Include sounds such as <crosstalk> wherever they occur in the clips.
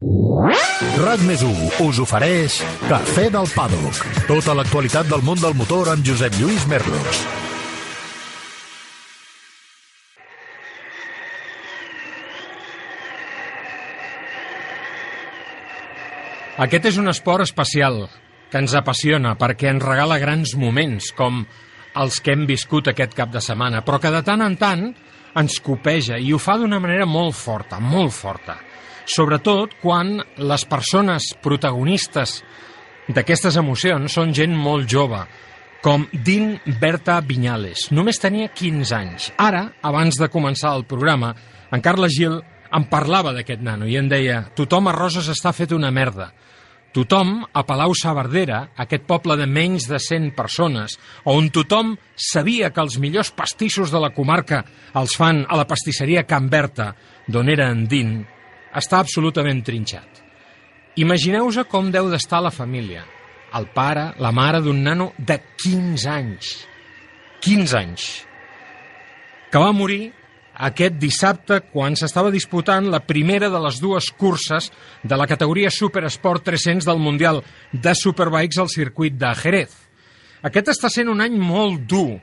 RAC més us ofereix Cafè del Paddock. Tota l'actualitat del món del motor amb Josep Lluís Merlos. Aquest és un esport especial que ens apassiona perquè ens regala grans moments com els que hem viscut aquest cap de setmana, però que de tant en tant ens copeja i ho fa d'una manera molt forta, molt forta. Sobretot quan les persones protagonistes d'aquestes emocions són gent molt jove, com Dean Berta Vinyales. Només tenia 15 anys. Ara, abans de començar el programa, en Carles Gil em parlava d'aquest nano i em deia tothom a Roses està fet una merda. Tothom a Palau Saverdera, aquest poble de menys de 100 persones, on tothom sabia que els millors pastissos de la comarca els fan a la pastisseria Can Berta, d'on era en Din, està absolutament trinxat. Imagineu-vos com deu d'estar la família. El pare, la mare d'un nano de 15 anys. 15 anys. Que va morir aquest dissabte quan s'estava disputant la primera de les dues curses de la categoria Supersport 300 del Mundial de Superbikes al circuit de Jerez. Aquest està sent un any molt dur.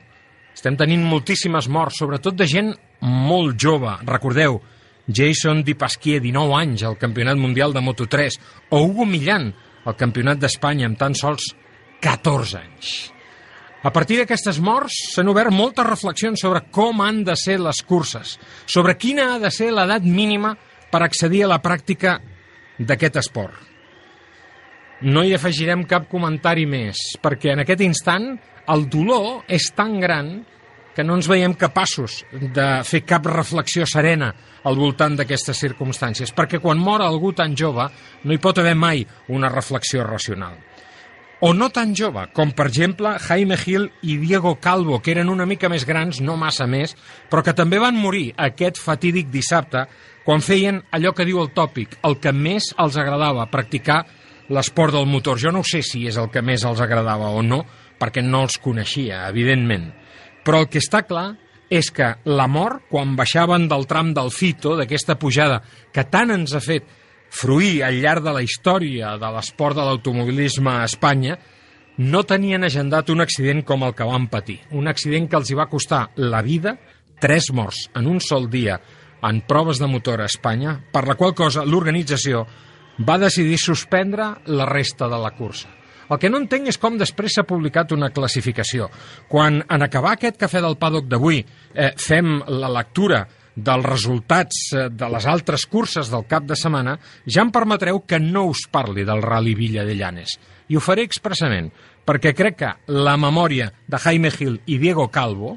Estem tenint moltíssimes morts, sobretot de gent molt jove. Recordeu, Jason Di Pasquier, 19 anys, al Campionat Mundial de Moto3, o Hugo Millán, al Campionat d'Espanya, amb tan sols 14 anys. A partir d'aquestes morts s'han obert moltes reflexions sobre com han de ser les curses, sobre quina ha de ser l'edat mínima per accedir a la pràctica d'aquest esport. No hi afegirem cap comentari més, perquè en aquest instant el dolor és tan gran que no ens veiem capaços de fer cap reflexió serena al voltant d'aquestes circumstàncies, perquè quan mor algú tan jove no hi pot haver mai una reflexió racional. O no tan jove, com per exemple Jaime Gil i Diego Calvo, que eren una mica més grans, no massa més, però que també van morir aquest fatídic dissabte quan feien allò que diu el tòpic, el que més els agradava, practicar l'esport del motor. Jo no sé si és el que més els agradava o no, perquè no els coneixia, evidentment. Però el que està clar és que la mort, quan baixaven del tram del Fito, d'aquesta pujada que tant ens ha fet fruir al llarg de la història de l'esport de l'automobilisme a Espanya, no tenien agendat un accident com el que van patir. Un accident que els hi va costar la vida, tres morts en un sol dia en proves de motor a Espanya, per la qual cosa l'organització va decidir suspendre la resta de la cursa. El que no entenc és com després s'ha publicat una classificació. Quan en acabar aquest cafè del paddock d'avui eh, fem la lectura dels resultats eh, de les altres curses del cap de setmana, ja em permetreu que no us parli del Rally Villa de Llanes. I ho faré expressament, perquè crec que la memòria de Jaime Gil i Diego Calvo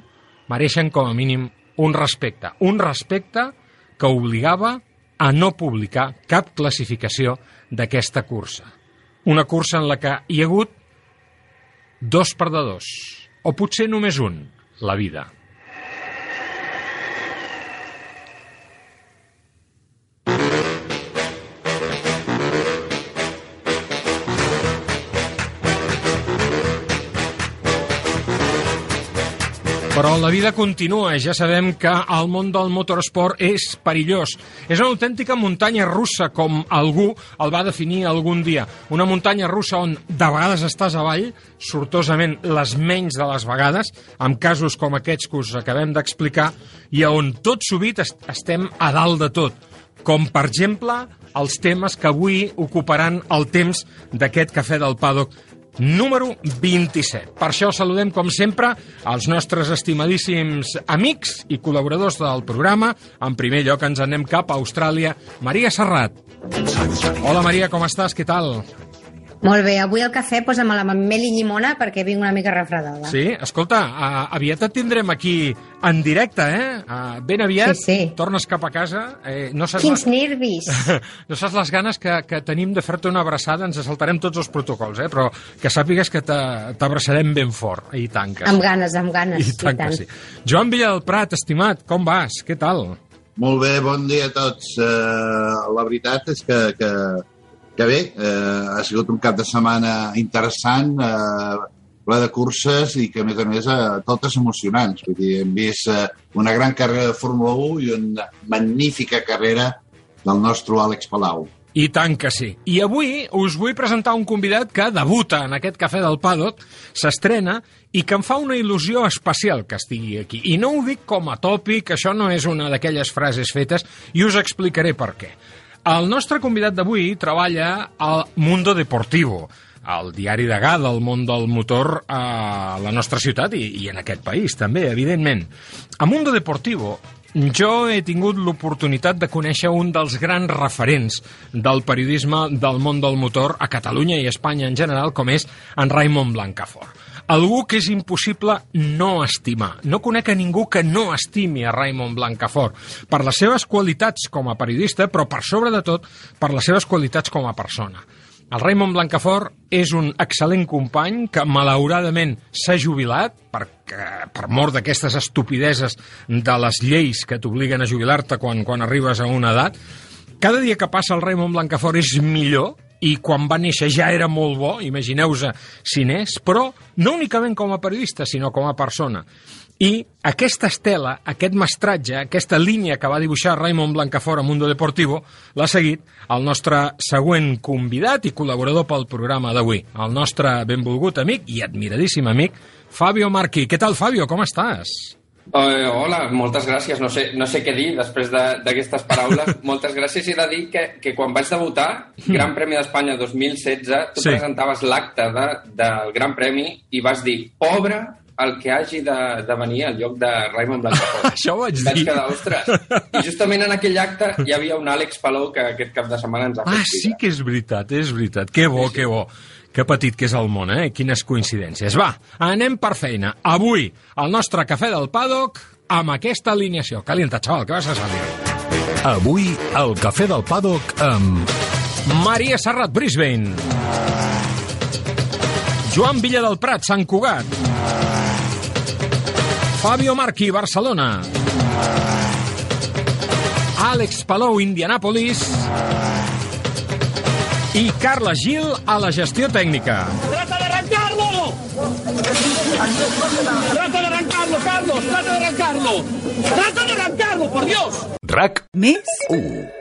mereixen com a mínim un respecte. Un respecte que obligava a no publicar cap classificació d'aquesta cursa. Una cursa en la que hi ha hagut dos perdedors, o potser només un, la vida. Però la vida continua. Ja sabem que el món del motorsport és perillós. És una autèntica muntanya russa, com algú el va definir algun dia. Una muntanya russa on de vegades estàs avall, sortosament les menys de les vegades, amb casos com aquests que us acabem d'explicar, i on tot sovint est estem a dalt de tot. Com, per exemple, els temes que avui ocuparan el temps d'aquest cafè del Paddock número 27. Per això saludem, com sempre, els nostres estimadíssims amics i col·laboradors del programa. En primer lloc ens anem cap a Austràlia. Maria Serrat. Hola, Maria, com estàs? Què tal? Molt bé, avui el cafè posa'm la mel i llimona perquè vinc una mica refredada. Sí? Escolta, uh, aviat et tindrem aquí en directe, eh? Uh, ben aviat, sí, sí. tornes cap a casa. Eh, no saps Quins les... <laughs> nervis! no saps les ganes que, que tenim de fer-te una abraçada, ens saltarem tots els protocols, eh? però que sàpigues que t'abraçarem ben fort. I tant que sí. Amb ganes, amb ganes. I tant, i tant. sí. Joan Villalprat, estimat, com vas? Què tal? Molt bé, bon dia a tots. Uh, la veritat és que, que que bé, eh, ha sigut un cap de setmana interessant, eh, ple de curses i que, a més a més, eh, totes emocionants. Vull dir, hem vist eh, una gran carrera de Fórmula 1 i una magnífica carrera del nostre Àlex Palau. I tant que sí. I avui us vull presentar un convidat que debuta en aquest Cafè del Paddock, s'estrena i que em fa una il·lusió especial que estigui aquí. I no ho dic com a tòpic, això no és una d'aquelles frases fetes, i us explicaré per què. El nostre convidat d'avui treballa al Mundo Deportivo, al diari de Gà del món del motor a la nostra ciutat i, i en aquest país, també, evidentment. A Mundo Deportivo jo he tingut l'oportunitat de conèixer un dels grans referents del periodisme del món del motor a Catalunya i a Espanya en general, com és en Raimon Blancafort. Algú que és impossible no estimar. No conec a ningú que no estimi a Raimon Blancafort per les seves qualitats com a periodista, però per sobre de tot per les seves qualitats com a persona. El Raymond Blancafort és un excel·lent company que malauradament s'ha jubilat perquè, per mort d'aquestes estupideses de les lleis que t'obliguen a jubilar-te quan, quan arribes a una edat. Cada dia que passa el Raymond Blancafort és millor i quan va néixer ja era molt bo, imagineu-vos si n'és, però no únicament com a periodista, sinó com a persona. I aquesta estela, aquest mestratge, aquesta línia que va dibuixar Raymond Blancafort a Mundo Deportivo, l'ha seguit el nostre següent convidat i col·laborador pel programa d'avui, el nostre benvolgut amic i admiradíssim amic, Fabio Marqui. Què tal, Fabio? Com estàs? Uh, hola, moltes gràcies. No sé, no sé què dir després d'aquestes de, paraules. <laughs> moltes gràcies. He de dir que, que quan vaig debutar, Gran Premi d'Espanya 2016, tu sí. presentaves l'acte de, del Gran Premi i vas dir, pobre el que hagi de, de venir al lloc de Raymond Blancafort. <laughs> Això ho vaig, vaig dir. quedar, ostres. I justament en aquell acte hi havia un Àlex Palou que aquest cap de setmana ens ha fet Ah, sí que és veritat, és veritat. Que bo, sí, sí. que bo. Que petit que és el món, eh? Quines coincidències. Va, anem per feina. Avui, el nostre cafè del paddock amb aquesta alineació. Calienta, xaval, que vas a salir. Avui, el Cafè del Paddock amb... Maria Serrat, Brisbane. Joan Villa del Prat, Sant Cugat. Fabio Marqui, Barcelona. Àlex Palou, Indianapolis. I Carla Gil a la gestió tècnica. ¡Trata de arrancarlo! ¡Trata de arrancarlo, Carlos! ¡Trata de arrancarlo! ¡Trata de arrancarlo, por Dios! RAC Més? 1.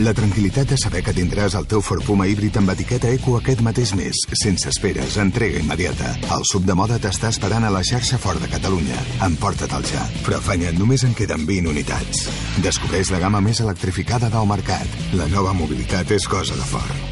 La tranquil·litat de saber que tindràs el teu Ford Puma híbrid amb etiqueta Eco aquest mateix mes, sense esperes, entrega immediata. El sub de moda t'està esperant a la xarxa Ford de Catalunya. Emporta-te'l ja. Però afanya't, només en queden 20 unitats. Descobreix la gamma més electrificada del mercat. La nova mobilitat és cosa de Ford.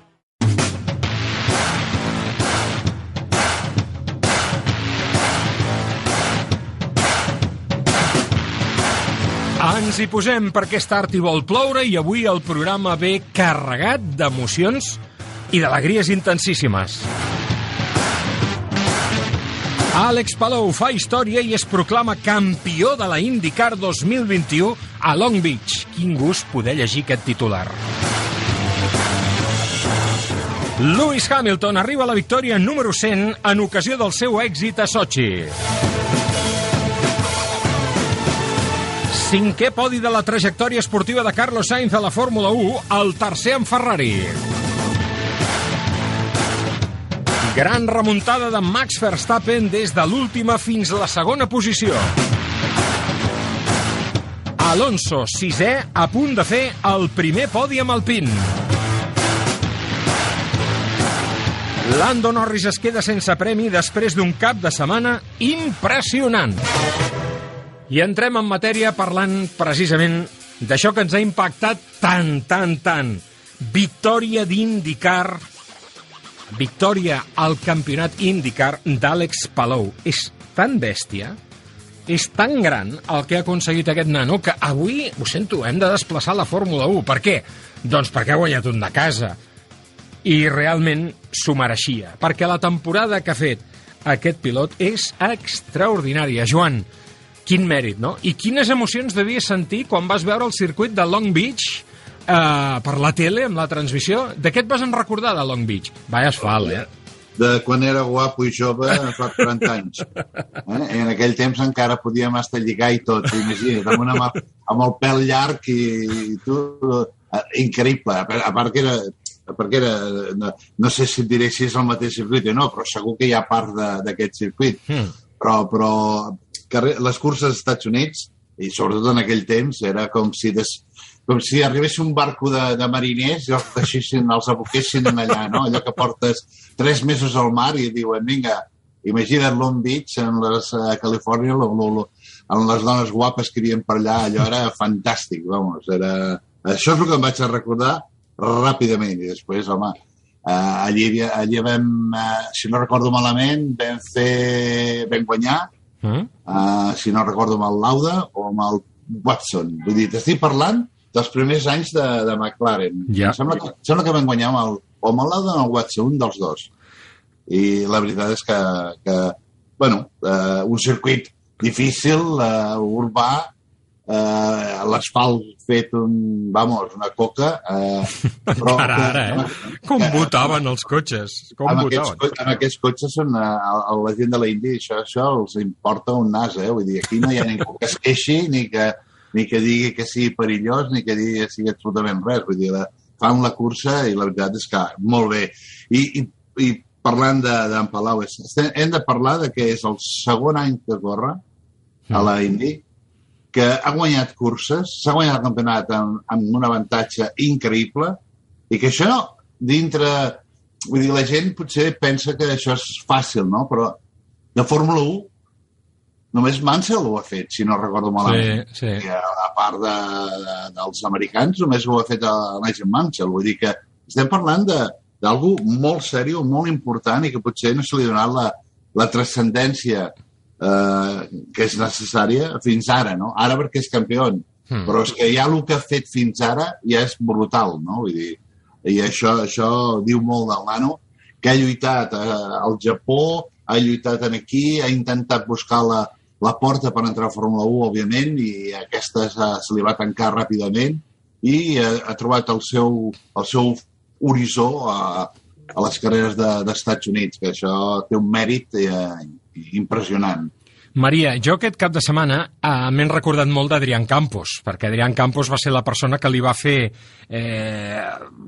Ens hi posem perquè és tard i vol ploure i avui el programa ve carregat d'emocions i d'alegries intensíssimes. Àlex Palou fa història i es proclama campió de la IndyCar 2021 a Long Beach. Quin gust poder llegir aquest titular. Lewis Hamilton arriba a la victòria número 100 en ocasió del seu èxit a Sochi. Cinquè podi de la trajectòria esportiva de Carlos Sainz a la Fórmula 1, el tercer en Ferrari. Gran remuntada de Max Verstappen des de l'última fins a la segona posició. Alonso, sisè, a punt de fer el primer podi amb Alpine. Lando Norris es queda sense premi després d'un cap de setmana impressionant. I entrem en matèria parlant precisament d'això que ens ha impactat tant, tant, tant. Victòria d'IndyCar, victòria al campionat IndyCar d'Àlex Palou. És tan bèstia, és tan gran el que ha aconseguit aquest nano que avui, ho sento, hem de desplaçar la Fórmula 1. Per què? Doncs perquè ha guanyat un de casa. i realment s'ho mereixia, perquè la temporada que ha fet aquest pilot és extraordinària. Joan, quin mèrit, no? I quines emocions devies sentir quan vas veure el circuit de Long Beach eh, per la tele, amb la transmissió? De què et vas en recordar de Long Beach? Vaya asfalt, eh? de quan era guapo i jove fa 40 anys. Eh? I en aquell temps encara podíem estar lligar i tot, imagina't, amb, una, amb el pèl llarg i, i tu... Eh, increïble, a part que era perquè era, no, no sé si et diré si és el mateix circuit o no, però segur que hi ha part d'aquest circuit. Mm. Però, però les curses als Estats Units, i sobretot en aquell temps, era com si des, com si arribés un barco de, de mariners i els deixessin, els aboquessin allà, no? Allò que portes tres mesos al mar i diuen, vinga, imagina't Long Beach, en les, a Califòrnia, lo, lo, lo, amb les dones guapes que hi havia per allà, allò era fantàstic, vamos, era... Això és el que em vaig a recordar ràpidament i després, home, uh, allí, allí vam, uh, si no recordo malament, vam fer, vam guanyar, mm. uh, si no recordo amb el Lauda o amb el Watson. Vull dir, t'estic parlant dels primers anys de, de McLaren. Ja. Em sembla, que, em sembla que vam guanyar amb el, o amb el Lauda o amb el Watson, un dels dos. I la veritat és que, que bueno, uh, un circuit difícil, uh, urbà, eh, l'asfalt fet un, vamos, una coca. Eh, però <laughs> ara, ara, eh? Com que, votaven els cotxes? Com amb, votaven? Aquests, amb aquests cotxes són a, a, a la gent de la Índia, això, això els importa un nas, eh? Vull dir, aquí no hi ha ningú que es queixi ni que, ni que digui que sigui perillós ni que digui que sigui absolutament res. Vull dir, la, fan la cursa i la veritat és que molt bé. I, i, i parlant d'en de, Palau, hem de parlar de que és el segon any que corre a la Índia que ha guanyat curses, s'ha guanyat el campionat amb, amb un avantatge increïble i que això dintre... Vull dir, la gent potser pensa que això és fàcil, no? Però de Fórmula 1 només Mansell ho ha fet, si no recordo malament. Sí, sí. I a, a part de, de, dels americans, només ho ha fet Nigel Mansell. Vull dir que estem parlant d'algú molt seriós, molt important i que potser no se li ha donat la, la transcendència eh, que és necessària fins ara, no? Ara perquè és campió, mm. però és que ja el que ha fet fins ara ja és brutal, no? Vull dir, i això, això diu molt del nano, que ha lluitat eh, al Japó, ha lluitat en aquí, ha intentat buscar la, la porta per entrar a Fórmula 1, òbviament, i aquesta se, se li va tancar ràpidament i ha, ha trobat el seu, el seu horitzó a, a les carreres d'Estats de, Units, que això té un mèrit eh, impressionant. Maria, jo aquest cap de setmana eh, m'he recordat molt d'Adrián Campos, perquè Adrián Campos va ser la persona que li va fer, eh,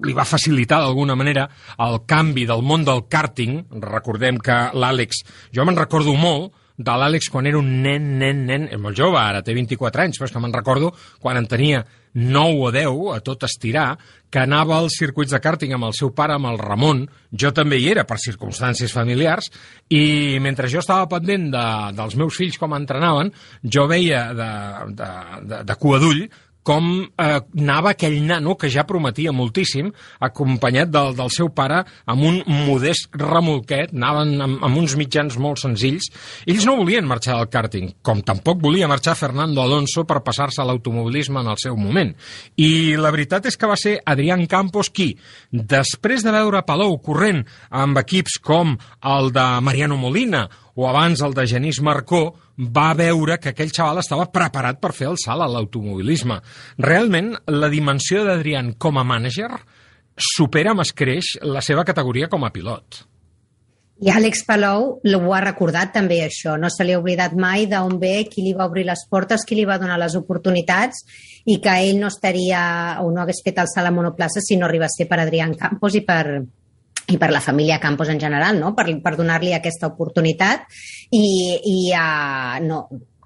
li va facilitar d'alguna manera el canvi del món del karting. Recordem que l'Àlex, jo me'n recordo molt, de l'Àlex quan era un nen, nen, nen, és molt jove, ara té 24 anys, però és que me'n recordo quan en tenia 9 o 10, a tot estirar, que anava als circuits de karting amb el seu pare, amb el Ramon, jo també hi era per circumstàncies familiars, i mentre jo estava pendent de, dels meus fills com entrenaven, jo veia de, de, de, de cua d'ull com eh, anava aquell nano que ja prometia moltíssim, acompanyat del, del seu pare amb un modest remolquet, anaven amb, amb uns mitjans molt senzills. Ells no volien marxar del karting, com tampoc volia marxar Fernando Alonso per passar-se a l'automobilisme en el seu moment. I la veritat és que va ser Adrián Campos qui, després de veure Palou corrent amb equips com el de Mariano Molina o abans el de Genís Marcó, va veure que aquell xaval estava preparat per fer el salt a l'automobilisme. Realment, la dimensió d'Adrián com a mànager supera amb escreix la seva categoria com a pilot. I Àlex Palou ho ha recordat també això, no se li ha oblidat mai d'on ve, qui li va obrir les portes, qui li va donar les oportunitats i que ell no estaria o no hagués fet el salt a monoplaça si no arribés a ser per Adrián Campos i per, i per la família Campos en general, no? per, per donar-li aquesta oportunitat i, i uh, no,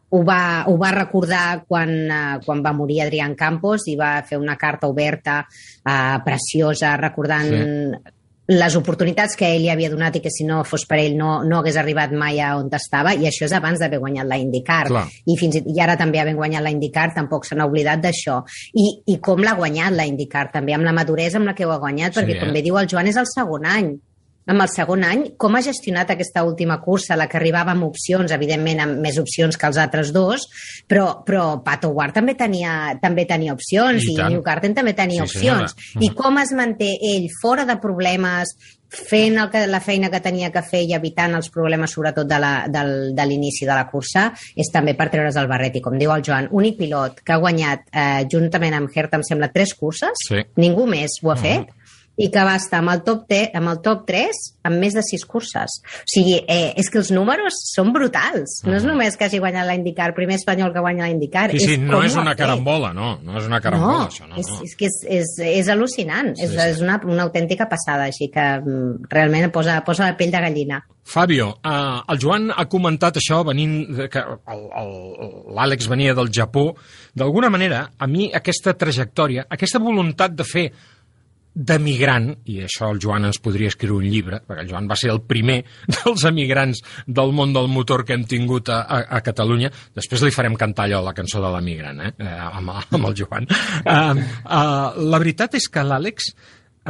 ho va, ho va recordar quan, uh, quan va morir Adrián Campos i va fer una carta oberta uh, preciosa recordant sí les oportunitats que ell li havia donat i que si no fos per ell no, no hagués arribat mai a on estava i això és abans d'haver guanyat la IndyCar. I, fins i, i ara també havent guanyat la IndyCar tampoc se n'ha oblidat d'això. I, i com l'ha guanyat la IndyCar? També amb la maduresa amb la que ho ha guanyat perquè sí, eh? com bé diu el Joan és el segon any amb el segon any, com ha gestionat aquesta última cursa, la que arribava amb opcions, evidentment amb més opcions que els altres dos, però, però Pato Ward també tenia, també tenia opcions I i, tant. New Garden també tenia Sí, senyora. opcions. I com es manté ell fora de problemes, fent el que, la feina que tenia que fer i evitant els problemes, sobretot de la- del- de l'inici de la cursa, és també per treure's el barret. I com diu el Joan, únic pilot que ha guanyat eh, juntament amb Herta, em sembla, tres curses, Sí. ningú més ho ha Mhm. fet, i que va estar amb el top, te, amb el top 3 amb més de 6 curses. O sigui, eh, és que els números són brutals. No és només que hagi guanyat la IndyCar, primer espanyol que guanya la IndyCar. Sí, sí, és no és una carambola, no, no és una carambola, No, això, no, és, no. és que és, és, és al·lucinant. Sí, és, sí. és una, una autèntica passada, així que mm, realment posa, posa la pell de gallina. Fabio, uh, el Joan ha comentat això venint que l'Àlex venia del Japó. D'alguna manera, a mi aquesta trajectòria, aquesta voluntat de fer d'emigrant, i això el Joan ens podria escriure un llibre, perquè el Joan va ser el primer <laughs> dels emigrants del món del motor que hem tingut a, a, a Catalunya. Després li farem cantar allò, la cançó de l'emigrant, eh? eh amb, amb el Joan. Uh, uh, la veritat és que l'Àlex,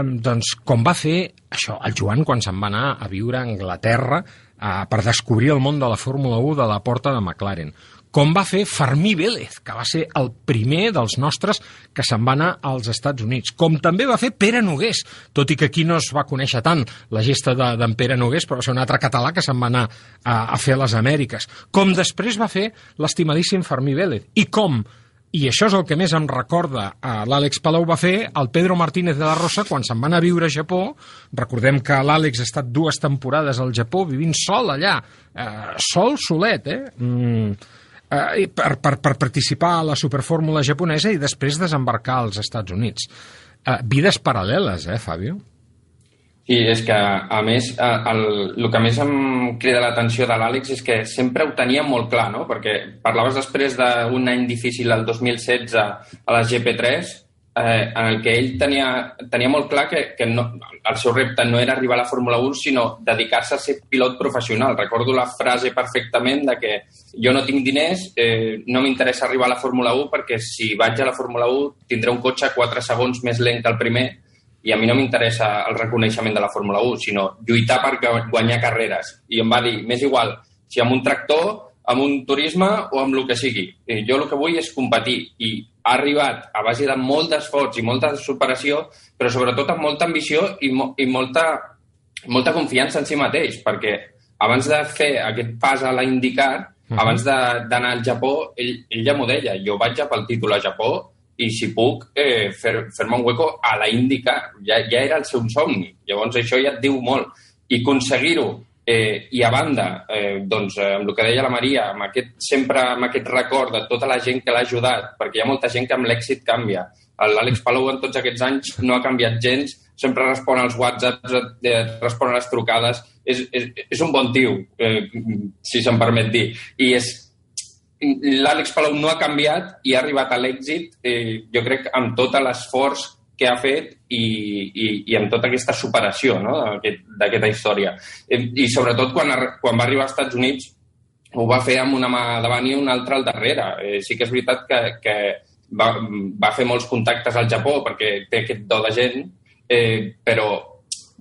um, doncs, com va fer això, el Joan quan se'n va anar a viure a Anglaterra uh, per descobrir el món de la Fórmula 1 de la porta de McLaren com va fer Fermí Vélez, que va ser el primer dels nostres que se'n va anar als Estats Units. Com també va fer Pere Nogués, tot i que aquí no es va conèixer tant la gesta de- d'en Pere Nogués, però va ser un altre català que se'n va anar a, a fer a les Amèriques. Com després va fer l'estimadíssim Fermí Vélez. I com i això és el que més em recorda a l'Àlex Palau va fer el Pedro Martínez de la Rosa quan se'n va anar a viure a Japó. Recordem que l'Àlex ha estat dues temporades al Japó vivint sol allà, eh, sol solet, eh? Mm, eh, per, per, per participar a la superfórmula japonesa i després desembarcar als Estats Units. Eh, vides paral·leles, eh, Fabio? Sí, és que, a més, eh, el, el que més em crida l'atenció de l'Àlex és que sempre ho tenia molt clar, no? Perquè parlaves després d'un any difícil, el 2016, a les GP3, eh, en el que ell tenia, tenia molt clar que, que no, el seu repte no era arribar a la Fórmula 1, sinó dedicar-se a ser pilot professional. Recordo la frase perfectament de que jo no tinc diners, eh, no m'interessa arribar a la Fórmula 1 perquè si vaig a la Fórmula 1 tindré un cotxe 4 segons més lent que el primer i a mi no m'interessa el reconeixement de la Fórmula 1, sinó lluitar per gu- guanyar carreres. I em va dir, m'és igual, si amb un tractor, amb un turisme o amb el que sigui. Eh, Jo el que vull és competir i ha arribat a base de molt d'esforç i molta superació, però sobretot amb molta ambició i, mo i molta, molta confiança en si mateix, perquè abans de fer aquest pas a la IndyCar, Mhm. abans d'anar al Japó, ell, ell ja m'ho deia, jo vaig a pel títol a Japó i si puc eh, fer- fer-me un hueco a la. Ja, ja era el seu somni. Llavors això ja et diu molt. I aconseguir-ho eh, i a banda, eh, doncs, eh, amb el que deia la Maria, amb aquest, sempre amb aquest record de tota la gent que l'ha ajudat, perquè hi ha molta gent que amb l'èxit canvia. L'Àlex Palou en tots aquests anys no ha canviat gens, sempre respon als whatsapps, eh, respon a les trucades, és, és, és un bon tio, eh, si se'm permet dir. I és, l'Àlex Palau no ha canviat i ha arribat a l'èxit, eh, jo crec, amb tot l'esforç que ha fet i, i, i amb tota aquesta superació no? d'aquest- d'aquesta història. Eh, I sobretot quan, quan va arribar als Estats Units ho va fer amb una mà davant i una altra al darrere. Eh, sí que és veritat que, que va, va fer molts contactes al Japó perquè té aquest do de gent, eh, però,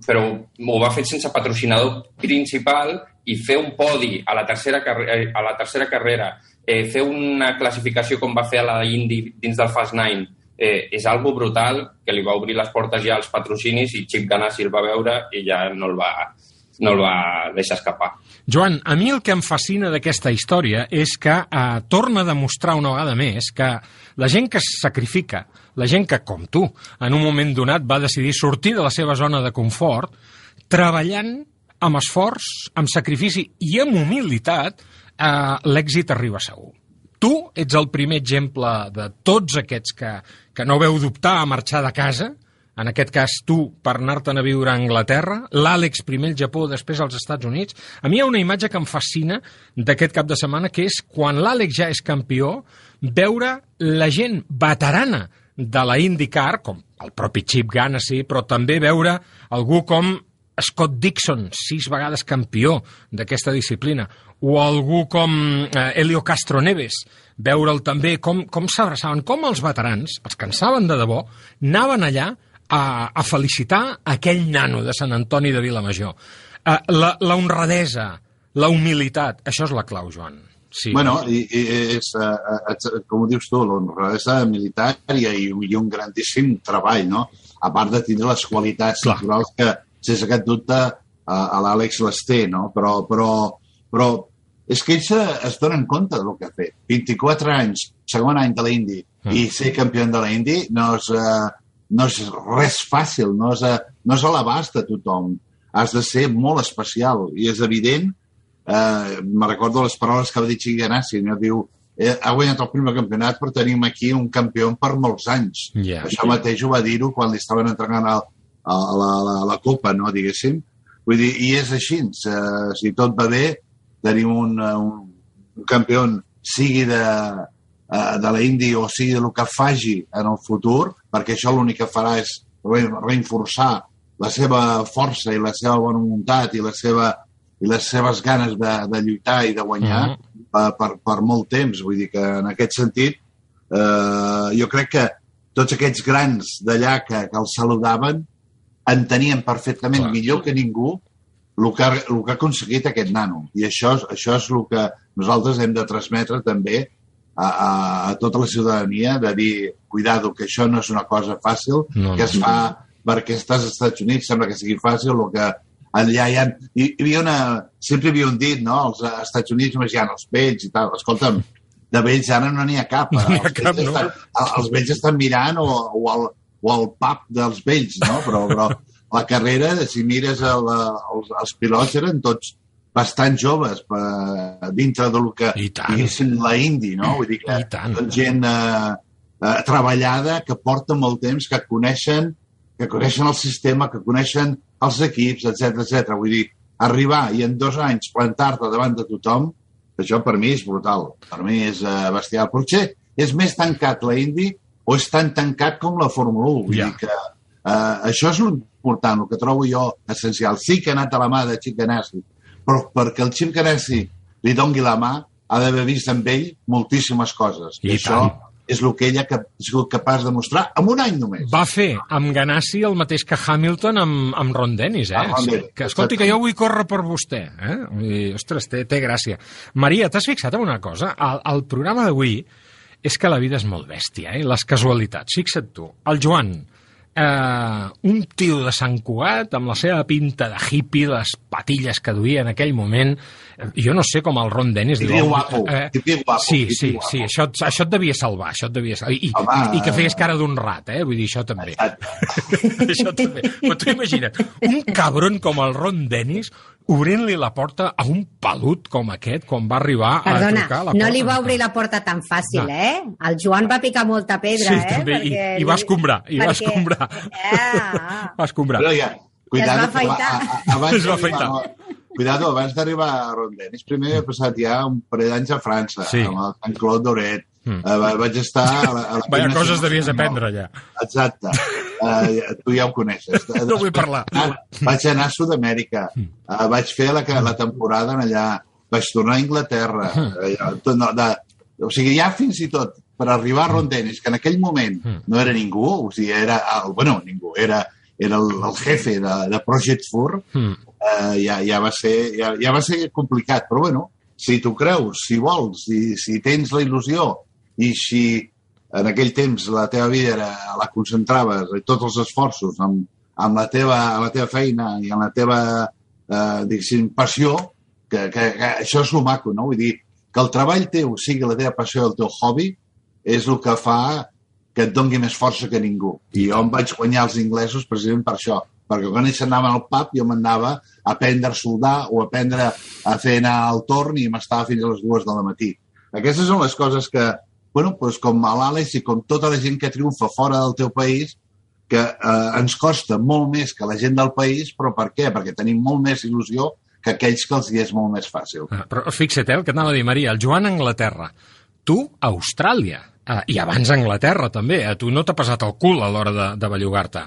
però ho va fer sense patrocinador principal i fer un podi a la tercera, carre- a la tercera carrera, eh, fer una classificació com va fer a la Indy dins del Fast Nine, eh, és algo brutal que li va obrir les portes ja als patrocinis i Chip Ganassi el va veure i ja no el va, no el va deixar escapar. Joan, a mi el que em fascina d'aquesta història és que eh, torna a demostrar una vegada més que la gent que es sacrifica, la gent que, com tu, en un moment donat va decidir sortir de la seva zona de confort, treballant amb esforç, amb sacrifici i amb humilitat, eh, l'èxit arriba segur. Tu ets el primer exemple de tots aquests que, que no veu dubtar a marxar de casa, en aquest cas tu per anar-te'n a viure a Anglaterra, l'Àlex primer al Japó, després als Estats Units. A mi hi ha una imatge que em fascina d'aquest cap de setmana, que és quan l'Àlex ja és campió, veure la gent veterana de la IndyCar, com el propi Chip Ganassi, però també veure algú com Scott Dixon, sis vegades campió d'aquesta disciplina, o algú com eh, Helio Castro Neves, veure'l també com, com s'abraçaven, com els veterans, els que en saben de debò, anaven allà a, a felicitar aquell nano de Sant Antoni de Vilamajor. Uh, la, la honradesa, la humilitat, això és la clau, Joan. Sí. Bueno, i, i és, uh, com ho dius tu, l'honradesa militar i, i, i un grandíssim treball, no? A part de tindre les qualitats Clar. naturals que, sense cap dubte, a, a l'Àlex les té, no? Però, però, però és que ells es donen compte del que ha fet. 24 anys, segon any de l'Indi, mm. i ser campió de l'Indi no, és, uh, no és res fàcil, no és, a, no és a l'abast de tothom. Has de ser molt especial i és evident eh, me recordo les paraules que va dir Xigui Ganassi, no? diu, eh, ha guanyat el primer campionat però tenim aquí un campió per molts anys. Yeah. Això mateix ho va dir-ho quan li estaven entregant a, a, la, la, la copa, no, diguéssim. Vull dir, i és així, eh, si tot va bé, tenim un, un, un campió, sigui de, eh, de la Indi o sigui del que faci en el futur, perquè això l'únic que farà és reinforçar la seva força i la seva bona voluntat i la seva i les seves ganes de, de lluitar i de guanyar uh -huh. per, per, per molt temps. Vull dir que en aquest sentit eh, jo crec que tots aquests grans d'allà que, que el saludaven entenien perfectament Clar. millor que ningú el que, el que ha aconseguit aquest nano. I això, això és el que nosaltres hem de transmetre també a, a, a tota la ciutadania, de dir, cuidado, que això no és una cosa fàcil, no, que es fa perquè estàs als Estats Units, sembla que sigui fàcil, el que allà hi ha... Hi, hi havia una... Sempre hi havia un dit, no? Els Estats Units només hi ha els vells i tal. Escolta'm, de vells ara no n'hi ha cap. No ha els cap, no? Estan, els vells estan mirant o, o, el, o el pub dels vells, no? Però, però la carrera, si mires el, els, els pilots, eren tots bastant joves per, dintre del que diguéssim la Indi, no? Vull dir que són gent eh, eh, treballada que porta molt temps, que coneixen que coneixen el sistema, que coneixen els equips, etc etc. Vull dir, arribar i en dos anys plantar-te davant de tothom, això per mi és brutal. Per mi és uh, bestial. Potser és més tancat la Indy o és tan tancat com la Fórmula 1. Vull ja. dir que uh, això és l'important, el que trobo jo essencial. Sí que ha anat a la mà de Xip Ganassi, però perquè el Xip Ganassi li dongui la mà ha d'haver vist amb ell moltíssimes coses. I, I això tant és el que ella ha sigut capaç de mostrar en un any només. Va fer amb Ganassi el mateix que Hamilton amb, amb Ron Dennis, eh? Ah, sí, que, escolti, que jo vull córrer per vostè. Eh? I, ostres, té, té gràcia. Maria, t'has fixat en una cosa? El, el programa d'avui és que la vida és molt bèstia, eh? Les casualitats. Fixa't tu. El Joan, eh, un tio de Sant Cugat amb la seva pinta de hippie, les patilles que duia en aquell moment, jo no sé com el Ron Dennis diu... Guapo, eh, guapo, sí, sí, guapo. sí, això, això et devia salvar, això et devia salvar. I, Home, i que feies cara d'un rat, eh? Vull dir, això també. <laughs> això també. Però tu imagina't, un cabron com el Ron Dennis obrint-li la porta a un pelut com aquest quan va arribar Perdona, a trucar a la porta. no li va obrir la porta tan fàcil, no. eh? El Joan va picar molta pedra, sí, eh? També, i, i va escombrar, i perquè... va escombrar. Yeah. va escombrar. Però ja, cuidado, es va afaitar. abans es va afaitar. Cuidado, abans d'arribar a Rondenis, primer he passat ja un parell d'anys a França, sí. amb el Jean-Claude Doret. Mm. Uh, vaig estar... A la, a la Vaya coses devies aprendre, ja. Exacte. Uh, tu ja ho coneixes. <laughs> No vull parlar. Uh, vaig anar a Sud-amèrica. Uh, vaig fer la, la temporada allà. Vaig tornar a Anglaterra. Uh, tot, no, de, o sigui, ja fins i tot per arribar a Rondenis, que en aquell moment no era ningú, o sigui, era... El, bueno, ningú, era, era el, el jefe de, de Project Fur, mm eh, ja, ja, va ser, ja, ja va ser complicat, però bueno, si tu creus, si vols, si, si tens la il·lusió i si en aquell temps la teva vida era, la concentraves i tots els esforços amb, amb la, teva, la teva feina i amb la teva eh, passió, que, que, que això és el maco, no? Vull dir, que el treball teu sigui la teva passió i el teu hobby és el que fa que et dongui més força que ningú. I jo em vaig guanyar els inglesos precisament per això, perquè quan ells anaven al pub jo m'anava a aprendre a soldar o a aprendre a fer anar al torn i m'estava fins a les dues la matí. Aquestes són les coses que, bueno, doncs com a l'Àlex i com tota la gent que triomfa fora del teu país, que eh, ens costa molt més que la gent del país, però per què? Perquè tenim molt més il·lusió que aquells que els hi és molt més fàcil. Ah, però fixa't, eh, el que anava a dir, Maria, el Joan a Anglaterra, tu a Austràlia, ah, i abans a Anglaterra també, a tu no t'ha passat el cul a l'hora de, de bellugar-te.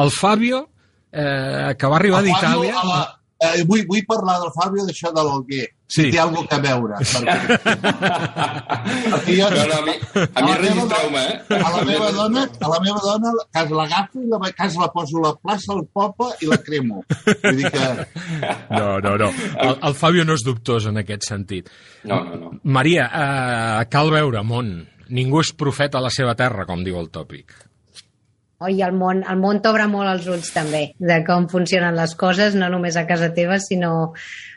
El Fabio, eh, que va arribar d'Itàlia... La, eh, vull, vull parlar del Fabio d'això de l'Alguer. Sí. Si té alguna cosa a veure. Perquè, <laughs> jo, No, no, a mi, a mi registreu-me, dona- eh? A la meva dona, a la meva dona, cas l'agafo i la, cas la poso a la plaça, al poble i la cremo. Vull dir que... No, no, no. El, el Fabio no és dubtós en aquest sentit. No, no, no. Maria, eh, cal veure món. Ningú és profeta a la seva terra, com diu el tòpic. Oi, el món, el món t'obre molt els ulls també, de com funcionen les coses, no només a casa teva, sinó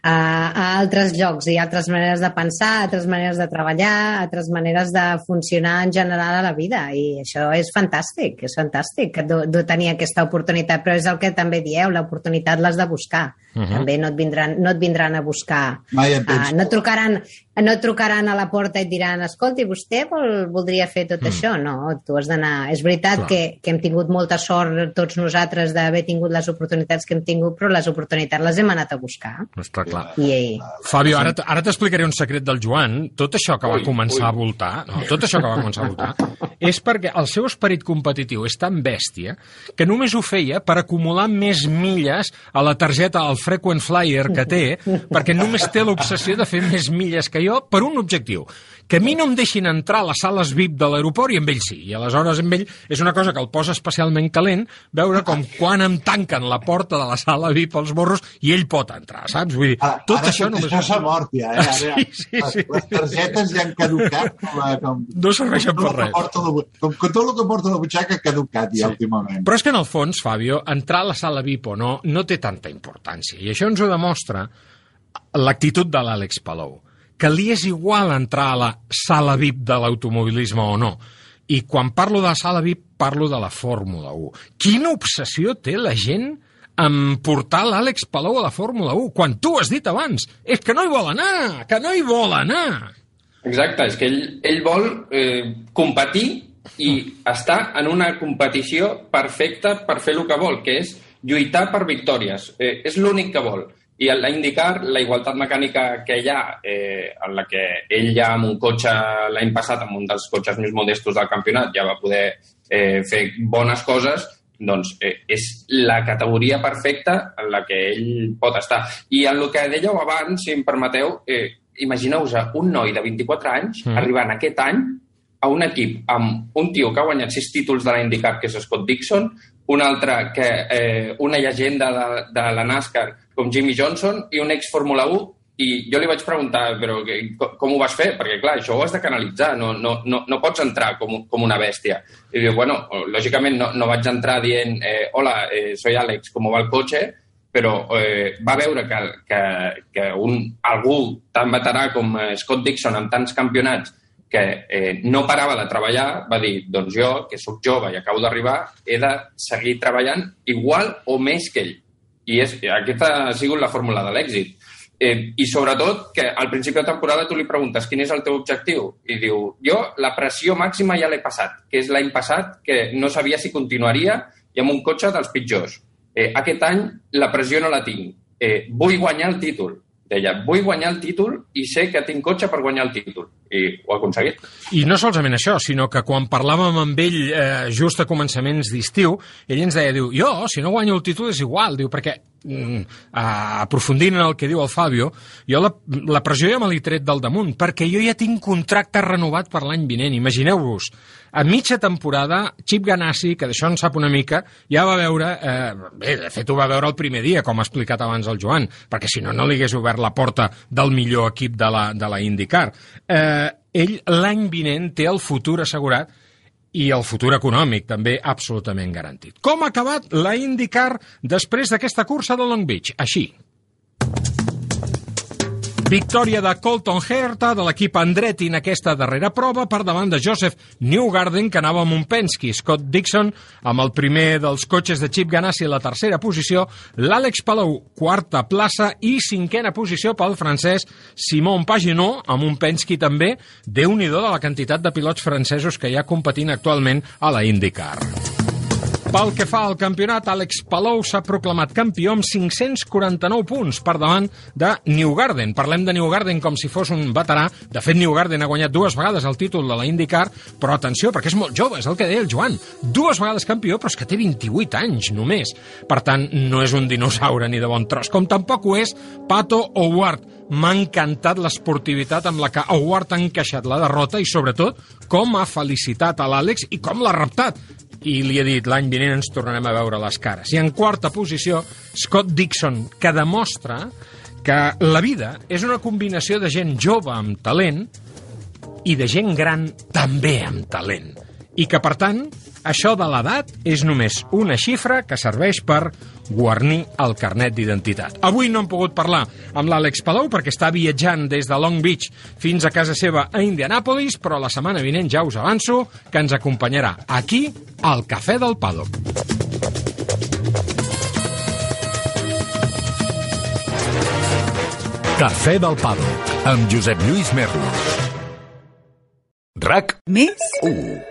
a, a altres llocs i altres maneres de pensar, altres maneres de treballar, altres maneres de funcionar en general a la vida. I això és fantàstic, és fantàstic que de, tenir aquesta oportunitat, però és el que també dieu, l'oportunitat l'has de buscar. Uh Mhm. -huh. També no et, vindran, no et vindran a buscar. Mai et penso. no, et trucaran, no et trucaran a la porta i et diran escolti, vostè vol, voldria fer tot Mm. això? No, tu has d'anar... És veritat Clar. que, que hem tingut molta sort tots nosaltres d'haver tingut les oportunitats que hem tingut, però les oportunitats les hem anat a buscar. Està clar. I, Fabio, ara, ara t'explicaré un secret del Joan. Tot això que va Ui, començar ui. a voltar, no, tot això que va començar a voltar, <laughs> és perquè el seu esperit competitiu és tan bèstia que només ho feia per acumular més milles a la targeta al frequent flyer que té, perquè només té l'obsessió de fer més milles que jo per un objectiu, que a mi no em deixin entrar a les sales VIP de l'aeroport i amb ell sí. I aleshores amb ell és una cosa que el posa especialment calent, veure com quan em tanquen la porta de la sala VIP als morros i ell pot entrar, saps? Vull dir, Ara, tot ara això només... això s'ha mort ja, eh? <laughs> Ara, Sí, sí, sí. les targetes ja han caducat. Com, a- com, No serveixen com per res. porta la Com que tot el que porta la butxaca ha caducat ja últimament. Però és que en el fons, Fabio, entrar a la sala VIP o no, no té tanta importància. I això ens ho demostra l'actitud de l'Àlex Palou, que li és igual entrar a la sala VIP de l'automobilisme o no. I quan parlo de la sala VIP, parlo de la Fórmula 1. Quina obsessió té la gent en portar l'Àlex Palou a la Fórmula 1, quan tu has dit abans, és que no hi vol anar, que no hi vol anar. Exacte, és que ell, ell vol eh, competir i estar en una competició perfecta per fer el que vol, que és lluitar per victòries. Eh, és l'únic que vol. I a l'indicar la igualtat mecànica que hi ha, eh, en la que ell ja amb un cotxe l'any passat, amb un dels cotxes més modestos del campionat, ja va poder eh, fer bones coses, doncs eh, és la categoria perfecta en la que ell pot estar. I en el que dèieu abans, si em permeteu, eh, imagineu-vos un noi de 24 anys Mm. arribant aquest any a un equip amb un tio que ha guanyat sis títols de l'IndyCar, que és Scott Dixon, un altre que eh, una llegenda de, de la NASCAR com Jimmy Johnson i un ex Fórmula 1 i jo li vaig preguntar, però que, com, ho vas fer? Perquè, clar, això ho has de canalitzar, no, no, no, no pots entrar com, com una bèstia. I diu, bueno, lògicament no, no vaig entrar dient, eh, hola, eh, soy Alex, com va el cotxe? Però eh, va veure que, que, que un, algú tan veterà com eh, Scott Dixon amb tants campionats que eh, no parava de treballar, va dir, doncs jo, que sóc jove i acabo d'arribar, he de seguir treballant igual o més que ell. I és, aquesta ha sigut la fórmula de l'èxit. Eh, I sobretot que al principi de temporada tu li preguntes quin és el teu objectiu i diu, jo la pressió màxima ja l'he passat, que és l'any passat que no sabia si continuaria i amb un cotxe dels pitjors. Eh, aquest any la pressió no la tinc. Eh, vull guanyar el títol. Deia, vull guanyar el títol i sé que tinc cotxe per guanyar el títol. I ho ha aconseguit. I no solament això, sinó que quan parlàvem amb ell eh, just a començaments d'estiu, ell ens deia, diu, jo, si no guanyo el títol és igual, diu, perquè eh, aprofundint en el que diu el Fabio, jo la, la pressió ja me l'he tret del damunt, perquè jo ja tinc contracte renovat per l'any vinent. Imagineu-vos, a mitja temporada, Chip Ganassi, que d'això en sap una mica, ja va veure, eh, bé, de fet ho va veure el primer dia, com ha explicat abans el Joan, perquè si no, no li hagués obert la porta del millor equip de la, de la IndyCar. Eh, ell l'any vinent té el futur assegurat i el futur econòmic també absolutament garantit. Com ha acabat la IndyCar després d'aquesta cursa de Long Beach? Així. Victòria de Colton Herta de l'equip Andretti en aquesta darrera prova per davant de Joseph Newgarden, que anava amb un Penske, Scott Dixon amb el primer dels cotxes de Chip Ganassi a la tercera posició, l'Àlex Palou, quarta plaça. I cinquena posició pel francès Simon Paginot, amb un Penske també, déu nhi de la quantitat de pilots francesos que hi ha competint actualment a la IndyCar. Pel que fa al campionat, Àlex Palou s'ha proclamat campió amb 549 punts per davant de Newgarden. Parlem de Newgarden com si fos un veterà. De fet, Newgarden ha guanyat dues vegades el títol de la IndyCar, però atenció, perquè és molt jove, és el que deia el Joan. Dues vegades campió, però és que té 28 anys només. Per tant, no és un dinosaure ni de bon tros, com tampoc ho és Pato O'Ward. M'ha encantat l'esportivitat amb la que Howard ha encaixat la derrota i, sobretot, com ha felicitat a l'Àlex i com l'ha reptat i li he dit l'any vinent ens tornarem a veure les cares. I en quarta posició, Scott Dixon, que demostra que la vida és una combinació de gent jove amb talent i de gent gran també amb talent. I que, per tant, això de l'edat és només una xifra que serveix per guarnir el carnet d'identitat. Avui no hem pogut parlar amb l'Àlex Palau perquè està viatjant des de Long Beach fins a casa seva a Indianapolis, però la setmana vinent ja us avanço que ens acompanyarà aquí al Cafè del Paddock. Cafè del Paddock amb Josep Lluís Merlos. RAC Més? 1.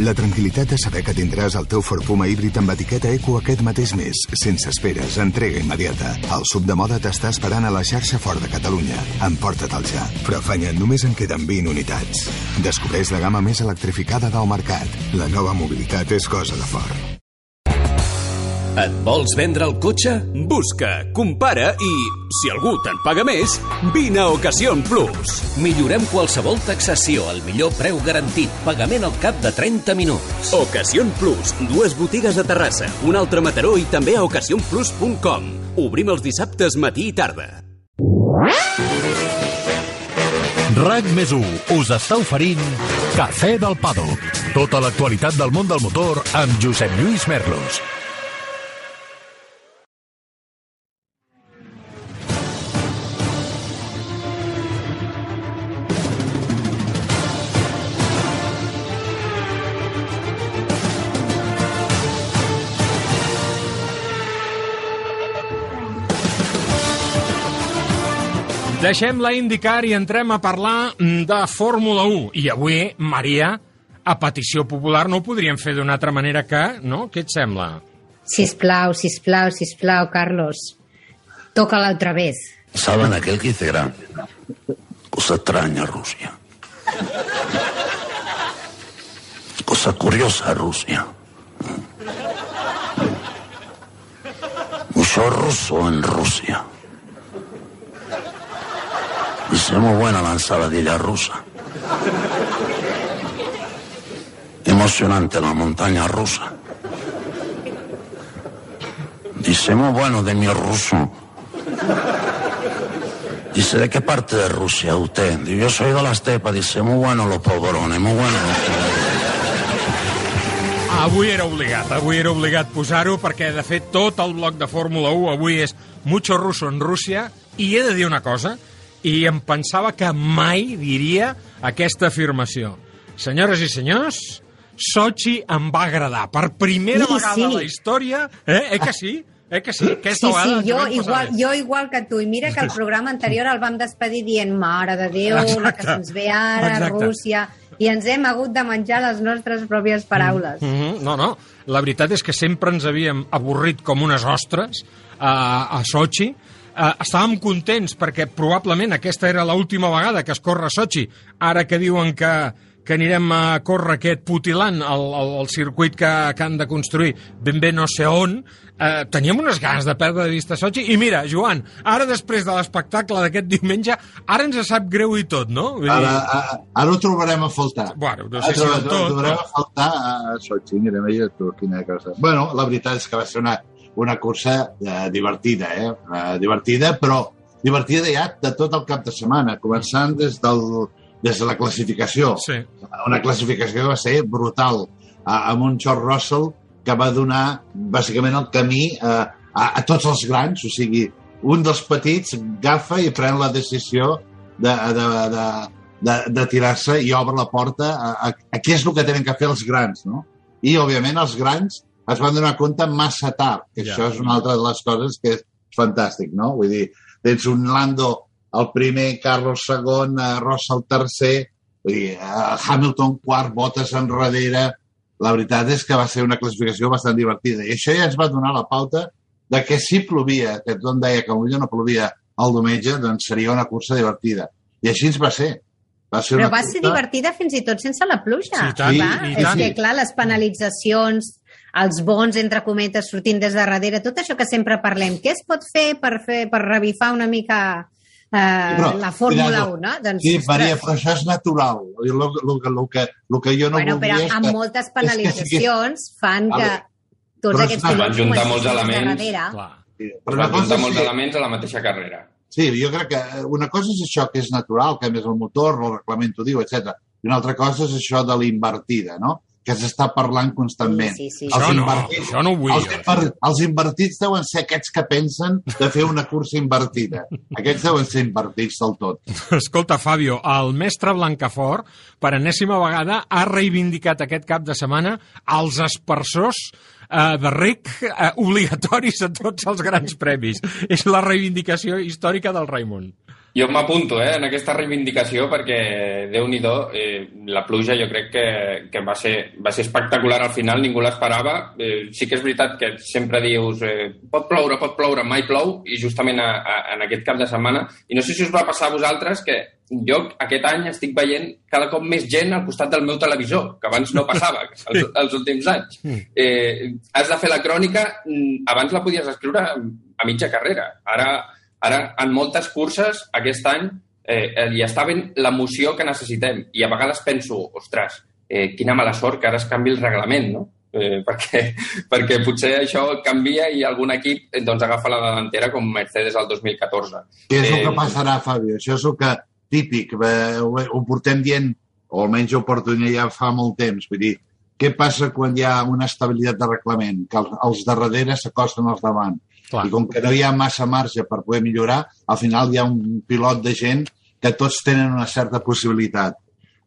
La tranquil·litat de saber que tindràs el teu Ford Puma híbrid amb etiqueta Eco aquest mateix mes, sense esperes, entrega immediata. El sub de moda t'està esperant a la xarxa Ford de Catalunya. Emporta-te'l ja. Però afanya, només en queden 20 unitats. Descobreix la gamma més electrificada del mercat. La nova mobilitat és cosa de Ford. Et vols vendre el cotxe? Busca, compara i, si algú te'n paga més, vine a Ocasión Plus. Millorem qualsevol taxació al millor preu garantit, pagament al cap de 30 minuts. Ocasión Plus, dues botigues a Terrassa, un altre a Mataró i també a ocasionplus.com. Obrim els dissabtes matí i tarda. RAC més 1 us està oferint Cafè del Paddock. Tota l'actualitat del món del motor amb Josep Lluís Merlos. Deixem la indicar i entrem a parlar mm, de Fórmula 1. I avui, Maria, a petició popular no ho podríem fer d'una altra manera que, no? Què et sembla? Sisplau, sisplau, sisplau, Carlos. Tócala otra vez. ¿Saben aquel que dice gran? Cosa extraña Rusia. Cosa curiosa Rusia. Mucho ruso en Rusia. Dice, muy buena la ensaladilla rusa. Emocionante la montaña rusa. Dice, muy bueno de mi ruso. Dice, ¿de qué parte de Rusia usted? Yo soy de la estepa. Dice, muy bueno los polvorones, muy bueno los polvorones. Avui era obligat, avui era obligat posar-ho perquè, de fet, tot el bloc de Fórmula 1 avui és mucho ruso en Rússia i he de dir una cosa, i em pensava que mai diria aquesta afirmació. Senyores i senyors, Sochi em va agradar. Per primera Sí, vegada sí. a la història... Eh, eh que sí? Eh que sí? Aquesta Sí, vegada sí, jo igual, jo igual que tu. I mira que el <laughs> programa anterior el vam despedir dient Mare de Déu, la que Exacte. se'ns ve ara, Exacte. Rússia... I ens hem hagut de menjar les nostres pròpies paraules. Mm -hmm. No, no. La veritat és que sempre ens havíem avorrit com unes ostres a, a Sochi. Uh, estàvem contents perquè probablement aquesta era l'última vegada que es corre a Sochi. Ara que diuen que, que anirem a córrer aquest putilant, el, el, el circuit que, que han de construir ben bé no sé on, uh, teníem unes ganes de perdre de vista Sochi. I mira, Joan, ara després de l'espectacle d'aquest diumenge, ara ens sap greu i tot, no? Vull dir- Ara, ara, ara ho trobarem a faltar. Bueno, no sé Ara si tro- tot, trobarem però- a faltar a Sochi. Mira, imagina't tu quina cosa. Bueno, la veritat és que va ser una, una cursa eh, divertida, eh? eh? Divertida, però divertida ja de tot el cap de setmana, començant des, del, des de la classificació. Sí. Una classificació que va ser brutal, a, amb un George Russell que va donar bàsicament el camí a, a, a tots els grans, o sigui, un dels petits agafa i pren la decisió de, de, de, de, de tirar-se i obre la porta a, a, a què és el que tenen que fer els grans, no? I, òbviament, els grans es van donar compte massa tard, que Ja. ja. això és una altra de les coses que és fantàstic, no? Vull dir, tens un Lando el primer, Carlos segon, eh, Russell tercer, vull dir, eh, Hamilton quart, Bottas enrere... La veritat és que va ser una classificació bastant divertida. I això ja ens va donar la pauta de que si plovia, que tothom deia que potser no plovia el diumenge, doncs seria una cursa divertida. I així ens va ser. Va ser Però una va ser cursa... divertida fins i tot sense la pluja. Sí, i tant, clar. i És tant. que, clar, les penalitzacions, els bons, entre cometes, sortint des de darrere, tot això que sempre parlem, què es pot fer per, fer, per revifar una mica eh, Però, la Fórmula cuidado. 1? Doncs, Sí, ostres, Maria, però això és natural. Lo, lo, que- lo, que, lo que jo no bueno, però voldria és amb que... moltes és que penalitzacions fan que tots Però aquests pilots Van juntar molts elements. darrere. Clar. Però Però una van cosa juntar molts que- elements a la mateixa carrera. Sí, jo crec que una cosa és això, que és natural, que a més el motor, el reglament t'ho diu, etc. I una altra cosa és això de l'invertida, no? Que s'està parlant constantment. Sí, sí, sí. Això no, invertits- això no ho vull els, jo. inver, els invertits deuen ser aquests que pensen de fer una cursa invertida. Aquests deuen ser invertits del tot. <laughs> Escolta, Fabio, el mestre Blancafort, per enèsima vegada, ha reivindicat aquest cap de setmana els espersors eh, de rec eh, obligatoris a tots els grans premis. És la reivindicació històrica del Raimon. Jo m'apunto eh, en aquesta reivindicació perquè, déu nhi eh, la pluja jo crec que, que va, ser, va ser espectacular al final, ningú l'esperava. Eh, sí que és veritat que sempre dius eh, pot ploure, pot ploure, mai plou, i justament a, a, en aquest cap de setmana, i no sé si us va passar a vosaltres que jo aquest any estic veient cada cop més gent al costat del meu televisor, que abans no passava <laughs> els, els últims anys. Eh, has de fer la crònica, mm, abans la podies escriure a mitja carrera. Ara, ara en moltes curses, aquest any, eh, eh, hi està ben l'emoció que necessitem. I a vegades penso, ostres, eh, quina mala sort que ara es canvi el reglament, no? Eh, <laughs> perquè, perquè potser això canvia i algun equip eh, doncs, agafa la delantera com Mercedes al 2014. Què és el Eh, que passarà, Fabio? Això és el que típic, eh, ho, ho portem dient, o almenys ho porto ja fa molt temps. Vull dir, què passa quan hi ha una estabilitat de reglament? Que els, els de darrere s'acosten als davant. Clar. I com que no hi ha massa marge per poder millorar, al final hi ha un pilot de gent que tots tenen una certa possibilitat.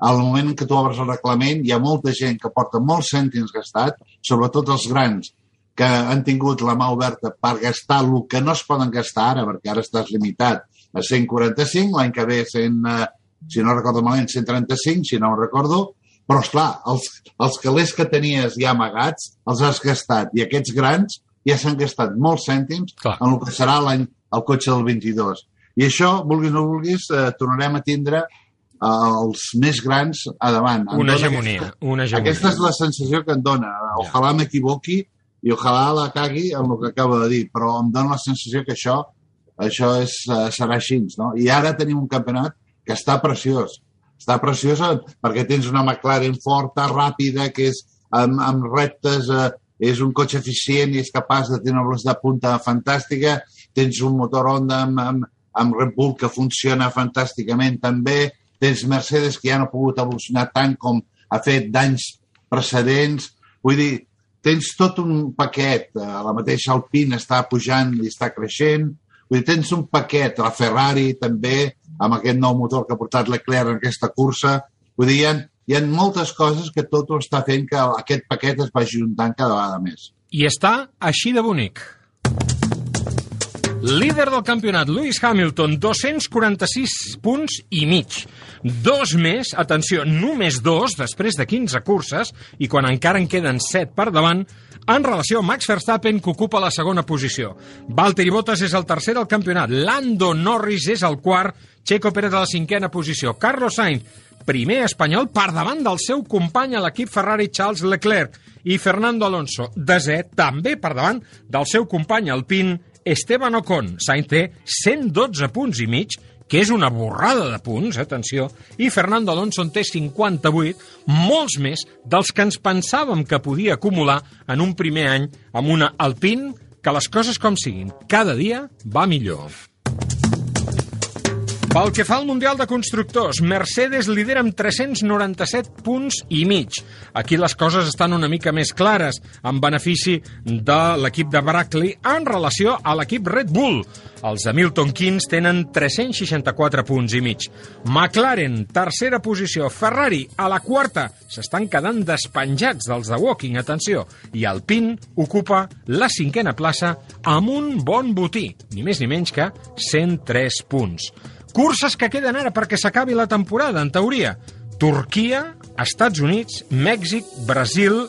Al moment en què tu obres el reglament, hi ha molta gent que porta molts cèntims gastat, sobretot els grans, que han tingut la mà oberta per gastar el que no es poden gastar ara, perquè ara estàs limitat a 145, l'any que ve 100, eh, si no recordo malament, 135, si no ho recordo, però, és clar els, els calés que tenies ja amagats els has gastat, i aquests grans ja s'han gastat molts cèntims Clar. en el que serà l'any el cotxe del 22. I això, vulguis o no vulguis, eh, tornarem a tindre eh, els més grans a davant. Em Una hegemonia, aquesta- una hegemonia. Aquesta és la sensació que em dona. Ojalà m'equivoqui i ojalà la cagui en el que acabo de dir, però em dona la sensació que això, això és, eh, serà així. No? I ara tenim un campionat que està preciós. Està preciós eh, perquè tens una McLaren forta, ràpida, que és amb, amb reptes, eh, és un cotxe eficient i és capaç de tenir una velocitat punta fantàstica, tens un motor Honda amb, amb, amb Red Bull que funciona fantàsticament també, tens Mercedes que ja no ha pogut evolucionar tant com ha fet d'anys precedents. Vull dir, tens tot un paquet. eh, La mateixa Alpine està pujant i està creixent. Vull dir, tens un paquet. La Ferrari també, amb aquest nou motor que ha portat Leclerc en aquesta cursa. Vull dir, hi ha, hi ha moltes coses que tot ho està fent que aquest paquet es vagi juntant cada vegada més. I està així de bonic. Líder del campionat, Lewis Hamilton, 246 punts i mig. Dos més, atenció, només dos, després de 15 curses, i quan encara en queden 7 per davant, en relació a Max Verstappen, que ocupa la segona posició. Valtteri Bottas és el tercer del campionat, Lando Norris és el quart, Checo Pérez a la cinquena posició, Carlos Sainz, primer espanyol per davant del seu company a l'equip Ferrari Charles Leclerc i Fernando Alonso, desè, també per davant del seu company alpin Esteban Ocon. Sainz té 112 punts i mig, que és una borrada de punts, atenció, i Fernando Alonso en té 58, molts més dels que ens pensàvem que podia acumular en un primer any amb una Alpine que les coses com siguin, cada dia va millor. Pel que fa al Mundial de Constructors, Mercedes lidera amb 397 punts i mig. Aquí les coses estan una mica més clares, en benefici de l'equip de Brackley en relació a l'equip Red Bull. Els de Milton Keynes tenen 364 punts i mig. McLaren, tercera posició. Ferrari, a la quarta. S'estan quedant despenjats dels de Walking, atenció. I Alpine ocupa la cinquena plaça amb un bon botí, ni més ni menys que 103 punts. Curses que queden ara perquè s'acabi la temporada, en teoria. Turquia, Estats Units, Mèxic, Brasil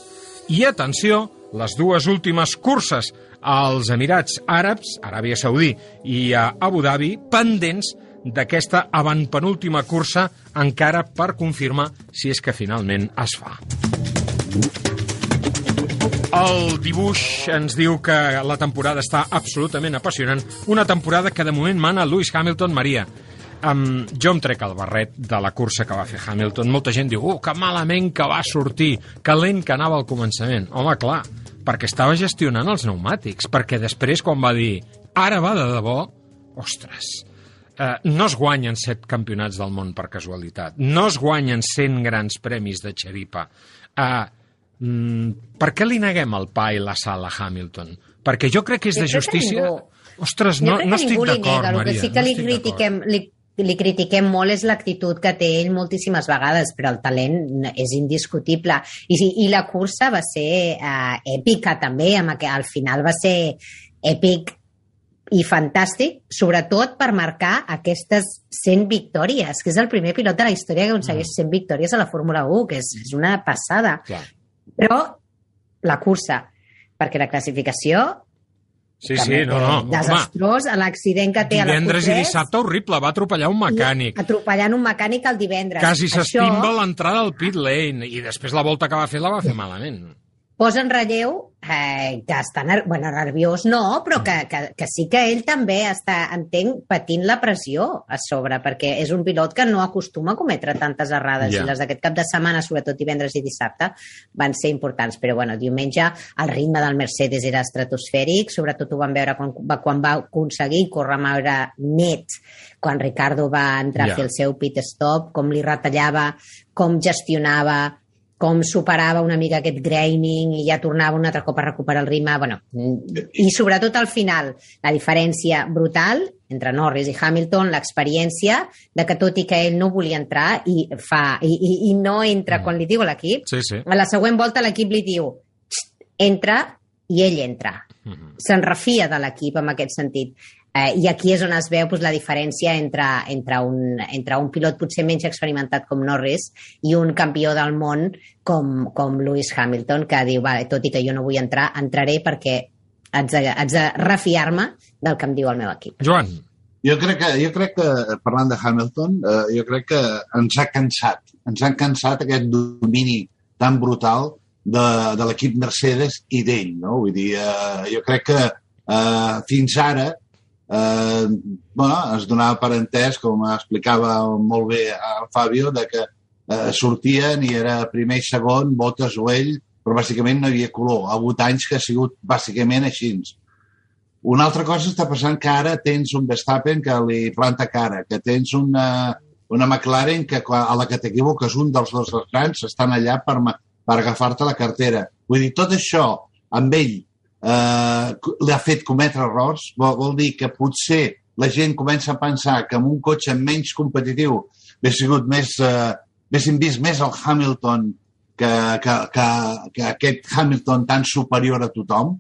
i, atenció, les dues últimes curses als Emirats Àrabs, Aràbia Saudí i a Abu Dhabi, pendents d'aquesta avantpenúltima cursa encara per confirmar si és que finalment es fa. El dibuix ens diu que la temporada està absolutament apassionant, una temporada que de moment mana Lewis Hamilton Maria. Um, jo em trec el barret de la cursa que va fer Hamilton. Molta gent diu, oh, que malament que va sortir, que lent que anava al començament. Home, clar, perquè estava gestionant els pneumàtics, perquè després quan va dir, ara va de debò, ostres, Uh, no es guanyen set campionats del món per casualitat. No es guanyen 100 grans premis de xeripa. Uh, mm, per què li neguem el pa i la sal a Hamilton? Perquè jo crec que és de justícia... Ostres, no, no estic d'acord, Maria. El que sí que no li critiquem, li, li critiquem molt és l'actitud que té ell moltíssimes vegades, però el talent és indiscutible. I, I la cursa va ser uh, èpica també, amb que al final va ser èpic i fantàstic, sobretot per marcar aquestes 100 victòries, que és el primer pilot de la història que aconsegueix 100 victòries a la Fórmula 1, que és, és una passada. Clar. Però la cursa, perquè la classificació Sí, sí, no, no. Desastrós, l'accident que té a la Divendres i dissabte horrible, va atropellar un mecànic. Atropellant un mecànic el divendres. Quasi s'estimba Això... l'entrada al pit lane i després la volta que va fer la va fer malament. Posa en relleu eh, que està ner bueno, nerviós, no, però que, que, que sí que ell també està, entenc, patint la pressió a sobre, perquè és un pilot que no acostuma a cometre tantes errades, Ja. i les d'aquest cap de setmana, sobretot divendres i dissabte, van ser importants. Però, bueno, diumenge el ritme del Mercedes era estratosfèric, sobretot ho vam veure quan va, quan va aconseguir córrer a veure net, quan Ricardo va entrar Ja. a fer el seu pit stop, com li retallava, com gestionava, com superava una mica aquest graining i ja tornava un altre cop a recuperar el ritme. Bueno, I sobretot al final, la diferència brutal entre Norris i Hamilton, l'experiència de que tot i que ell no volia entrar i, fa, i, i, i no entra quan li diu a l'equip, Sí, sí. a la següent volta l'equip li diu "Xt, entra i ell entra. Se'n refia de l'equip en aquest sentit. Eh, I aquí és on es veu doncs, la diferència entre, entre, un, entre un pilot potser menys experimentat com Norris i un campió del món com, com Lewis Hamilton, que diu, vale, tot i que jo no vull entrar, entraré perquè haig de, haig de refiar-me del que em diu el meu equip. Joan. Jo crec que, jo crec que parlant de Hamilton, eh, jo crec que ens ha cansat. Ens han cansat aquest domini tan brutal de, de l'equip Mercedes i d'ell, no? Vull dir, eh, jo crec que eh, fins ara eh, bueno, es donava per entès, com explicava molt bé el Fabio, de que eh, sortien i era primer i segon, Botes o ell, però bàsicament no hi havia color. Ha hagut anys que ha sigut bàsicament així. Una altra cosa està passant que ara tens un Verstappen que li planta cara, que tens una, una McLaren que a la que t'equivoques un dels dos grans estan allà per, per agafar-te la cartera. Vull dir, tot això amb ell eh, l'ha fet cometre errors, vol, vol dir que potser la gent comença a pensar que amb un cotxe menys competitiu hauria sigut més, eh, haguéssim vist més el Hamilton que, que, que, que aquest Hamilton tan superior a tothom,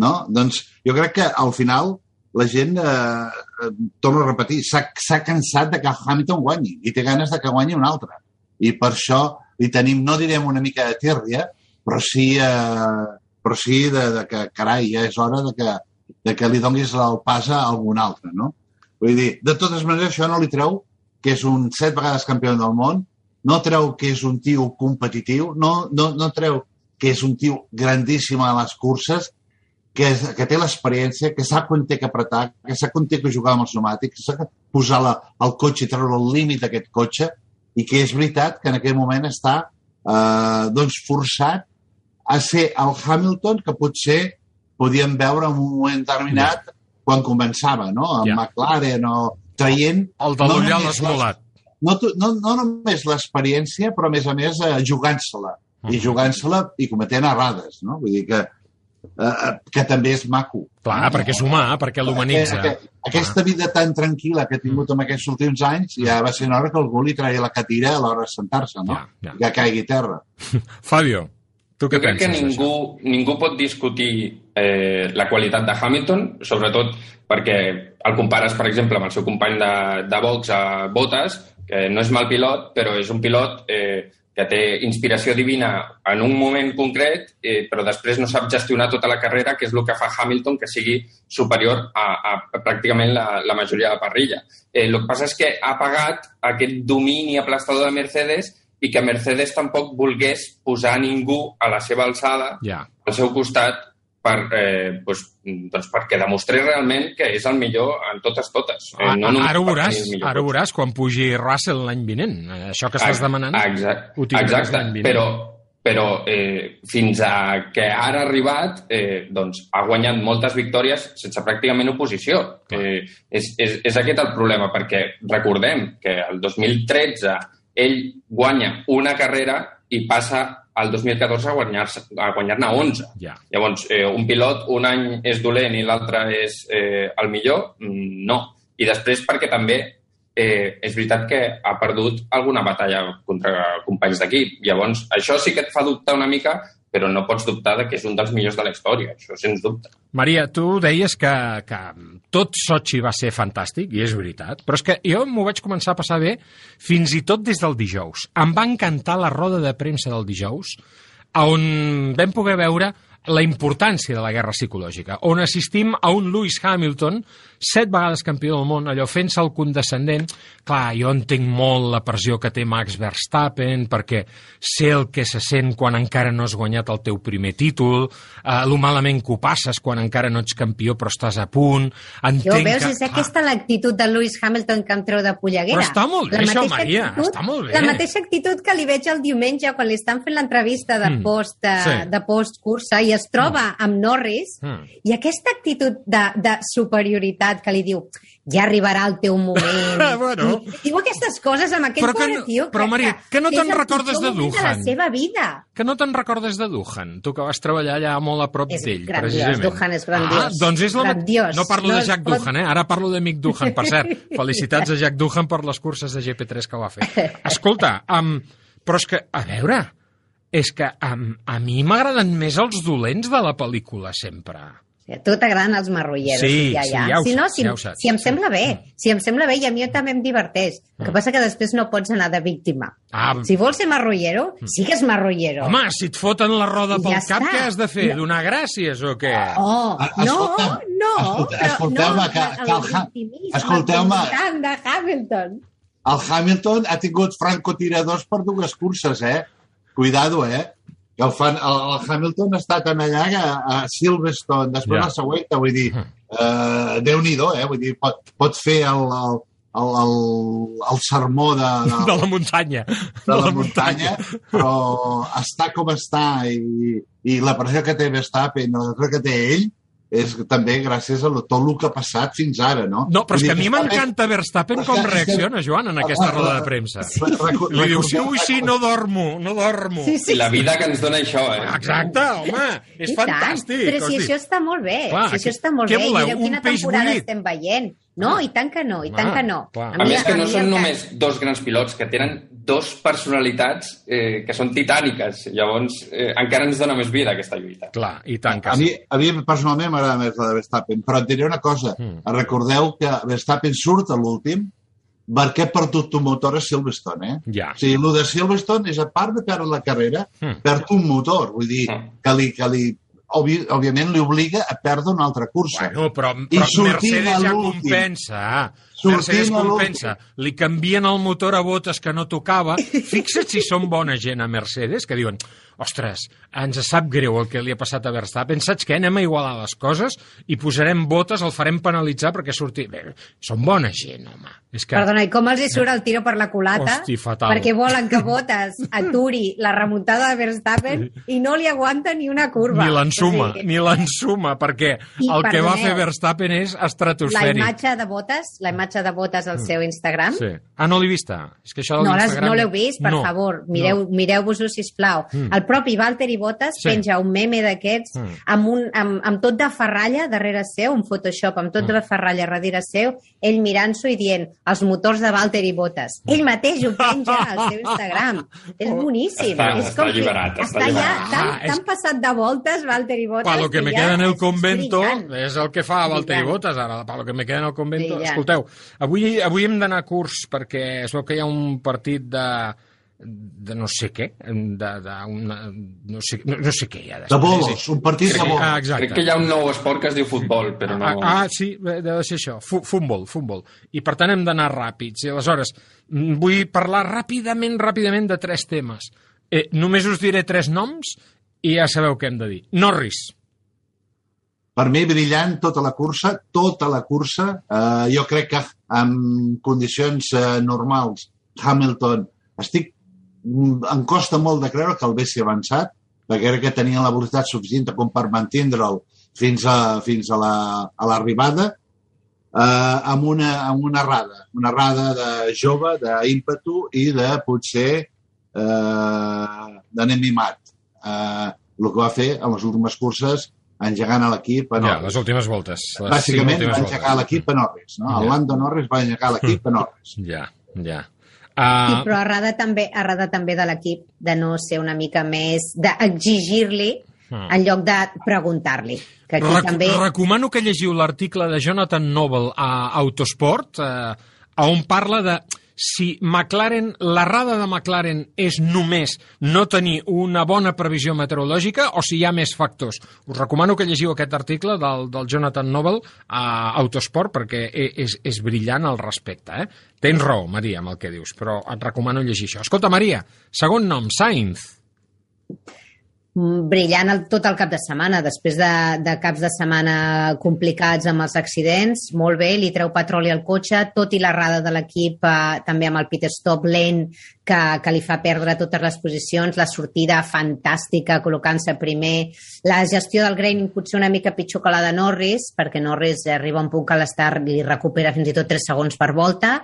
no? Doncs jo crec que al final la gent, eh, eh, torno a repetir, s'ha cansat de que Hamilton guanyi i té ganes de que guanyi un altre. I per això li tenim, no direm una mica de tèrria, però sí, eh, però sí de, de que, carai, ja és hora de que, de que li donis el pas a algun altre, no? Vull dir, de totes maneres, això no li treu que és un set vegades campió del món, no treu que és un tio competitiu, no, no, no treu que és un tio grandíssim a les curses, que, és, que té l'experiència, que sap quan té que apretar, que sap quan té que jugar amb els pneumàtics, que sap posar la, el cotxe i treure el límit d'aquest cotxe, i que és veritat que en aquell moment està eh, doncs forçat a ser el Hamilton que potser podíem veure en un moment determinat quan començava, no? Amb Ja. McLaren o, traient... El de no esmolat. No, no, no només l'experiència, però a més a més eh, jugant-se-la. I jugant-se-la i cometent errades, no? Vull dir que, eh, eh, que també és maco. Clar, perquè és humà, perquè l'humanitza. Aquest- Aquesta vida tan tranquil·la que ha tingut en aquests últims anys, ja va ser una hora que algú li traia la catira a l'hora de sentar-se, no? Ja, ja. I que caigui terra. <laughs> Fabio, tu què Jo crec que ningú, ningú pot discutir eh, la qualitat de Hamilton, sobretot perquè el compares, per exemple, amb el seu company de, de box a Bottas, que no és mal pilot, però és un pilot eh, que té inspiració divina en un moment concret, eh, però després no sap gestionar tota la carrera, que és el que fa Hamilton que sigui superior a, a, a pràcticament la, la majoria de la parrilla. Eh, el que passa és que ha pagat aquest domini aplastador de Mercedes i que Mercedes tampoc volgués posar ningú a la seva alçada, Ja. al seu costat, per, eh, doncs, doncs perquè demostrés realment que és el millor en totes totes. Eh, Ah, només ara ho per veuràs, ara ho veuràs quan pugi Russell l'any vinent. Això que estàs demanant, Exacte, ho tindràs l'any vinent. però, però eh, fins a que ara ha arribat, eh, doncs, ha guanyat moltes victòries sense pràcticament oposició. Eh, és, és, és aquest el problema, perquè recordem que el 2013 ell guanya una carrera i passa al 2014 a guanyar-se- a guanyar-ne 11. Ja. Llavors, eh, un pilot un any és dolent i l'altre és eh, el millor? Mm, No. I després perquè també eh, és veritat que ha perdut alguna batalla contra companys d'equip. Llavors, això sí que et fa dubtar una mica, però no pots dubtar que és un dels millors de la història, això sens dubte. Maria, tu deies que, que tot Sochi va ser fantàstic, i és veritat, però és que jo m'ho vaig començar a passar bé fins i tot des del dijous. Em va encantar la roda de premsa del dijous, on vam poder veure la importància de la guerra psicològica, on assistim a un Lewis Hamilton, set vegades campió del món, allò fent-se el condescendent. Clar, jo entenc molt la pressió que té Max Verstappen, perquè sé el que se sent quan encara no has guanyat el teu primer títol, eh, lo malament que ho passes quan encara no ets campió però estàs a punt. Entenc Jo, veus, que, és aquesta l'actitud de Lewis Hamilton que em treu de polleguera. Però està molt bé, La això, Maria, actitud- està molt bé. La mateixa actitud que li veig el diumenge quan li estan fent l'entrevista de Mm, post, eh, sí. de post cursa i es troba amb Norris Mm. i aquesta actitud de, de superioritat que li diu ja arribarà el teu moment. <laughs> Bueno. I diu aquestes coses amb aquell Però que pobre no- tio però, Maria, que no és te'n recordes de moment de Duhan? la seva vida. Que no te'n recordes de Duhan, tu que vas treballar allà molt a prop d'ell, precisament. Duhan és grandiós. Ah, doncs és la... Grandiós. No parlo No de Jack pot- Duhan, eh? Ara parlo d'amic Duhan. Per cert, <laughs> felicitats a Jack Duhan per les curses de GP3 que va fer. <laughs> Escolta, um, però és que, a veure, és que um, a mi m'agraden més els dolents de la pel·lícula, sempre. A tu t'agraden els marrulleros. Sí, ja, sí, ja. ja ho si no, si, ja ho saps. si em sembla bé, si em sembla bé i a mi també em diverteix. El que Mm. passa que després no pots anar de víctima. Ah, Si vols ser marrullero, sigues marrullero. Home, si et foten la roda I pel ja cap, està. què has de fer? No. Donar gràcies o què? Oh, Ah, no, no, escolteu-me, que- que escolteu-me. de Hamilton. El Hamilton ha tingut francotiradors per dues curses, eh? Cuidado, eh? Que el, fan, el, el Hamilton ha estat en allà a, a Silverstone, després Ja. la següent, vull dir, eh, Déu-n'hi-do, eh? Vull dir, pot, pot fer el, el, el, el, el sermó de, <laughs> de, De la muntanya. de la muntanya, però està com està i, i la pressió que té Verstappen, la pressió que té ell, és també gràcies a lo- tot el que ha passat fins ara, no? No, però és que a mi m'encanta Verstappen com reacciona, Joan, en aquesta roda de premsa. Recu- Li diu, sí, ui, sí, no dormo, no dormo. Sí, sí, I la vida que ens dona això, eh? Exacte, home, és I tant. fantàstic. Però si això està molt bé, Clar, si això està molt què bé. voleu, Mireu quina temporada estem veient. No, i tant que no, i tant que no. clar. A més que no mi són només dos grans pilots, que tenen dos personalitats eh, que són titàniques. Llavors, eh, encara ens dona més vida aquesta lluita. Clar, i tant que A mi, sí. a mi personalment m'agrada més la de Verstappen, però et diré una cosa. Mm. Recordeu que Verstappen surt a l'últim perquè ha perdut un motor a Silverstone, eh? Ja. O sigui, el de Silverstone és a part de perdre la carrera, Mm. perd un motor. Vull dir, Mm. que li, que li obvi, òbviament li obliga a perdre una altra cursa. Bueno, però, I però sortint Mercedes ja compensa. Sortint Mercedes compensa. Li canvien el motor a botes que no tocava. <laughs> Fixa't si són bona gent a Mercedes, que diuen ostres, ens sap greu el que li ha passat a Verstappen, saps què? Anem a igualar les coses i posarem botes, el farem penalitzar perquè surti... Bé, són bona gent, home. És que... Perdona, i com els hi surt el tiro per la culata? Hosti, fatal. Perquè volen que Bottas aturi la remuntada de Verstappen i no li aguanta ni una curva. Ni l'ensuma, Sí. ni l'ensuma, perquè I, el que va perdoneu, fer Verstappen és La estratosfèric. imatge de botes, la imatge de botes al seu Instagram, Sí. Ah, no l'he vista. És que això de no, les, l'Instagram... no l'heu vist, per no, favor, mireu, no. mireu-vos-ho, sisplau. Mm. El propi Valtteri Bottas Sí. penja un meme d'aquests Mm. amb, un, amb, amb tot de ferralla darrere seu, un Photoshop amb Mm. tot de ferralla darrere seu, ell mirant-s'ho i dient els motors de Valtteri Bottas. Ell mateix ho penja al seu Instagram. És boníssim. Està- és està com que alliberat, està està ja alliberat. tan, Ah, és- tan passat de voltes, Valtteri Bottas, Pa lo que me ja queda en el és convento brillant. és el que fa Valtteri. Bottas ara, pa lo que me queda en el convento. Escolteu, avui, avui hem d'anar a curs perquè es veu que hi ha un partit de de no sé què, de, de una, no, sé, no, no sé què hi ha De bolos, un partit de bolos. ah, exacte. Crec que hi ha un nou esport que es diu futbol, però no... Ah, ah, sí, eh, deu de ser això, Fu- futbol, futbol. I per tant hem d'anar ràpids. I aleshores, mm, vull parlar ràpidament, ràpidament de tres temes. Eh, només us diré tres noms i ja sabeu què hem de dir. Norris. Per mi, brillant tota la cursa, tota la cursa. Eh, jo crec que en condicions eh, normals, Hamilton, estic, mm, em costa molt de creure que el vessi avançat, perquè crec que tenia la velocitat suficient com per mantindre'l fins a, fins a la- a l'arribada, eh, amb, una, amb una rada, una rada de jove, d'ímpetu i de potser eh, d'anem mimat. Eh, el que va fer en les últimes curses engegant a l'equip a Ja, Norris. les últimes voltes. Les Bàsicament cinc va últimes engegar l'equip a Norris. No? El Ja. Lando Norris va engegar l'equip a Norris. <laughs> Ja, ja. I, Uh, però arrada també, arrada també de l'equip de no ser una mica més d'exigir-li Hmm. en lloc de preguntar-li. Que aquí Reco també... Recomano que llegiu l'article de Jonathan Noble a Autosport, eh, on parla de si McLaren, l'errada de McLaren és només no tenir una bona previsió meteorològica o si hi ha més factors. Us recomano que llegiu aquest article del, del Jonathan Noble a Autosport perquè e- és, és brillant al respecte. Eh? Tens raó, Maria, amb el que dius, però et recomano llegir això. Escolta, Maria, segon nom, Sainz. Mm, brillant el, tot el cap de setmana, després de, de caps de setmana complicats amb els accidents, molt bé, li treu petroli al cotxe, tot i l'errada de l'equip, eh, també amb el pit stop lent, que, que li fa perdre totes les posicions, la sortida fantàstica, col·locant-se primer, la gestió del graining potser una mica pitjor que la de Norris, perquè Norris arriba a un punt que l'estar li recupera fins i tot 3 segons per volta,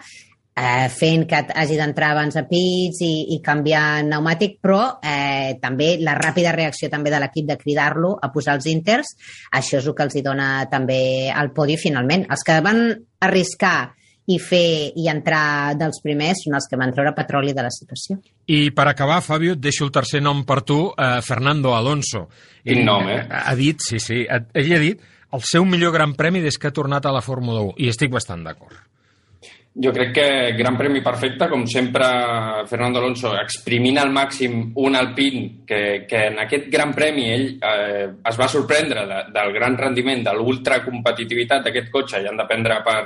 eh, fent que hagi d'entrar abans a pits i, i canviar pneumàtic, però eh, també la ràpida reacció també de l'equip de cridar-lo a posar els inters, això és el que els hi dona també al podi finalment. Els que van arriscar i fer i entrar dels primers són els que van treure petroli de la situació. I per acabar, Fabio, et deixo el tercer nom per tu, eh, Fernando Alonso. Quin nom, eh? Ha dit, sí, sí, ha- ell ha dit el seu millor gran premi des que ha tornat a la Fórmula 1, i estic bastant d'acord. Jo crec que gran premi perfecte, com sempre Fernando Alonso exprimint al màxim un Alpine que, que en aquest gran premi ell eh, es va sorprendre de, del gran rendiment, de l'ultracompetitivitat d'aquest cotxe i han d'aprendre per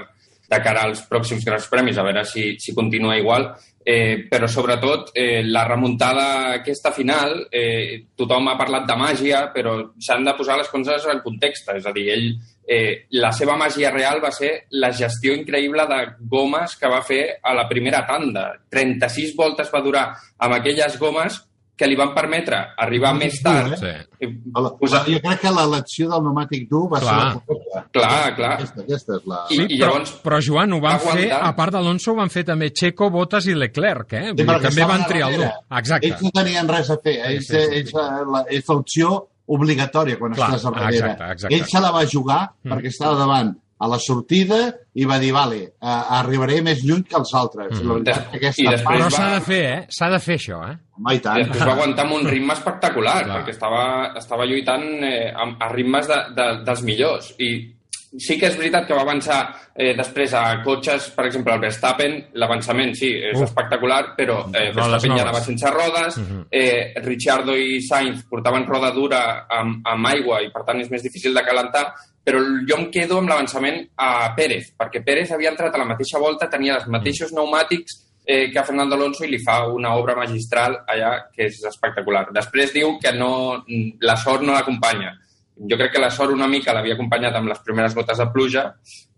de cara als pròxims grans premis, a veure si, si continua igual, eh, però sobretot eh, la remuntada aquesta final, eh, tothom ha parlat de màgia, però s'han de posar les coses en context, és a dir, ell eh, la seva màgia real va ser la gestió increïble de gomes que va fer a la primera tanda. 36 voltes va durar amb aquelles gomes que li van permetre arribar més tard. Sí. i La, posar... jo crec que l'elecció del pneumàtic dur va Clar. ser la correcta. Clar, clar. Aquesta, aquesta és la... I, Sí, i però, llavors però Joan, ho van va fer, a part d'Alonso, ho van fer també Checo, Bottas i Leclerc, eh? Vull dir, perquè també van triar el dur. Exacte. Ells no tenien res a fer. Ells, sí, sí, sí. ells, eh, la, és l'opció obligatòria quan Clar, estàs a darrere. exacte, exacte. Ell se la va jugar Mm. perquè estava davant a la sortida i va dir, vale, eh, arribaré més lluny que els altres. Mm. I la veritat que I aquesta després Però part, s'ha va- de fer, eh? S'ha de fer això, eh? home, i I tant. després va aguantar amb un <laughs> ritme espectacular, Clar. perquè estava, estava lluitant eh, amb, a ritmes de, de, dels millors. I sí que és veritat que va avançar eh, després a cotxes, per exemple, el Verstappen, l'avançament sí, és Uf. espectacular, però eh, Verstappen ja anava sense rodes, Mhm. eh, Ricciardo i Sainz portaven roda dura amb, amb aigua i per tant és més difícil de calentar, però jo em quedo amb l'avançament a Pérez, perquè Pérez havia entrat a la mateixa volta, tenia els mateixos pneumàtics eh, que a Fernando Alonso i li fa una obra magistral allà que és espectacular. Després diu que no, la sort no l'acompanya. Jo crec que la sort una mica l'havia acompanyat amb les primeres gotes de pluja,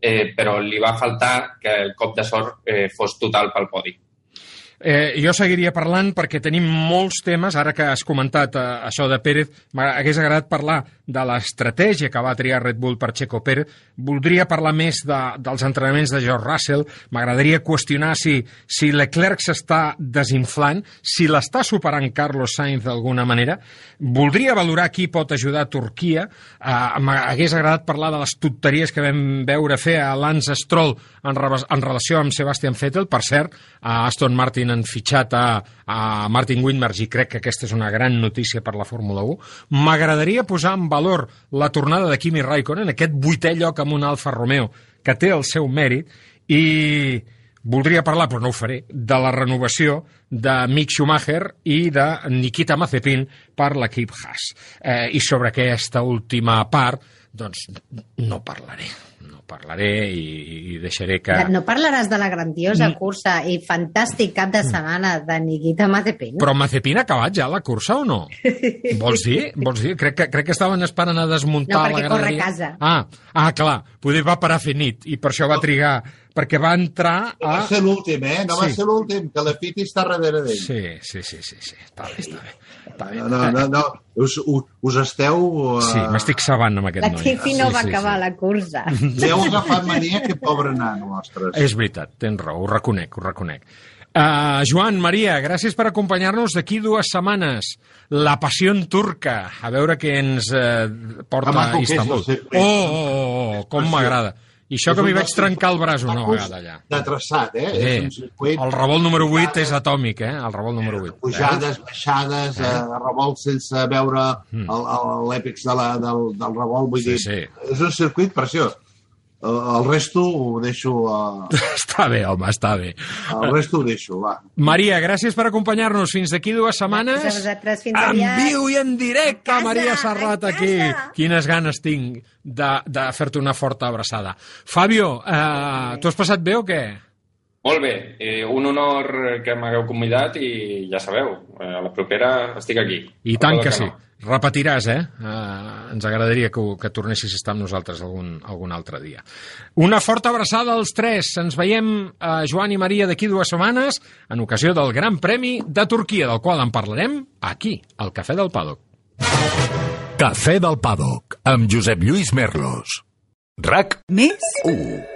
eh, però li va faltar que el cop de sort eh, fos total pel podi. Eh, jo seguiria parlant perquè tenim molts temes, ara que has comentat eh, això de Pérez, m'hagués agradat parlar de l'estratègia que va triar Red Bull per Checo Pérez, voldria parlar més de, dels entrenaments de George Russell, m'agradaria qüestionar si, si Leclerc s'està desinflant, si l'està superant Carlos Sainz d'alguna manera, voldria valorar qui pot ajudar a Turquia, eh, m'hagués agradat parlar de les tonteries que vam veure fer a Lance Stroll en, en relació amb Sebastian Vettel, per cert, a Aston Martin han fitxat a, a Martin Windmerg i crec que aquesta és una gran notícia per la Fórmula 1. M'agradaria posar en valor la tornada de Kimi Raikkonen, aquest vuitè lloc amb un Alfa Romeo, que té el seu mèrit, i voldria parlar, però no ho faré, de la renovació de Mick Schumacher i de Nikita Mazepin per l'equip Haas. Eh, I sobre aquesta última part, doncs no parlaré parlaré i, i deixaré que... No parlaràs de la grandiosa mm. cursa i fantàstic cap de setmana de Nikita Mazepin? Però Mazepin ha acabat ja la cursa o no? <laughs> Vols dir? Vols dir? Crec que, crec que estaven esperant a desmuntar no, la graderia. No, perquè corre a casa. Ah, ah, clar, poder va parar a fer nit i per això va trigar perquè va entrar a... No va ser l'últim, eh? No sí. va ser l'últim, que la Fiti està darrere d'ell. Sí, sí, sí, sí, sí. Està bé, està bé. Està bé. No, no, no, no. Us, us esteu... Uh... Sí, m'estic sabant amb aquest la noi. La Tifi no sí, va sí, acabar sí. la cursa. Ja <laughs> heu agafat mania, que pobre nano, ostres. És veritat, tens raó, ho reconec, ho reconec. Uh, Joan, Maria, gràcies per acompanyar-nos d'aquí dues setmanes. La passió turca, a veure què ens uh, porta a Istanbul. Oh, oh, oh, oh, com m'agrada. I això que m'hi vaig trencar el braç una vegada allà. De traçat, eh? Sí. És un circuit... El revolt número 8 és atòmic, eh? El revolt número 8. Pujades, baixades, eh? eh revolt sense veure mm. l'èpics de la, del, del revolt. Vull sí, dir, sí. és un circuit preciós. El resto ho deixo... A... <laughs> Està bé, home, està bé. El resto ho deixo, va. Maria, gràcies per acompanyar-nos. Fins d'aquí dues setmanes. Gràcies a vosaltres, fins aviat. En viu i en directe, casa, Maria Serrat, aquí. Quines ganes tinc de, de fer-te una forta abraçada. Fabio, eh, tu has passat bé o què? Molt bé, eh, un honor que m'hagueu convidat i ja sabeu, eh, a la propera estic aquí. I tant que, que sí. No. Repetiràs, eh? Uh, ens agradaria que, que tornessis a estar amb nosaltres algun, algun altre dia. Una forta abraçada als tres. Ens veiem, uh, Joan i Maria, d'aquí dues setmanes, en ocasió del Gran Premi de Turquia, del qual en parlarem aquí, al Cafè del Paddock. Cafè del Paddock, amb Josep Lluís Merlos. RAC més 1.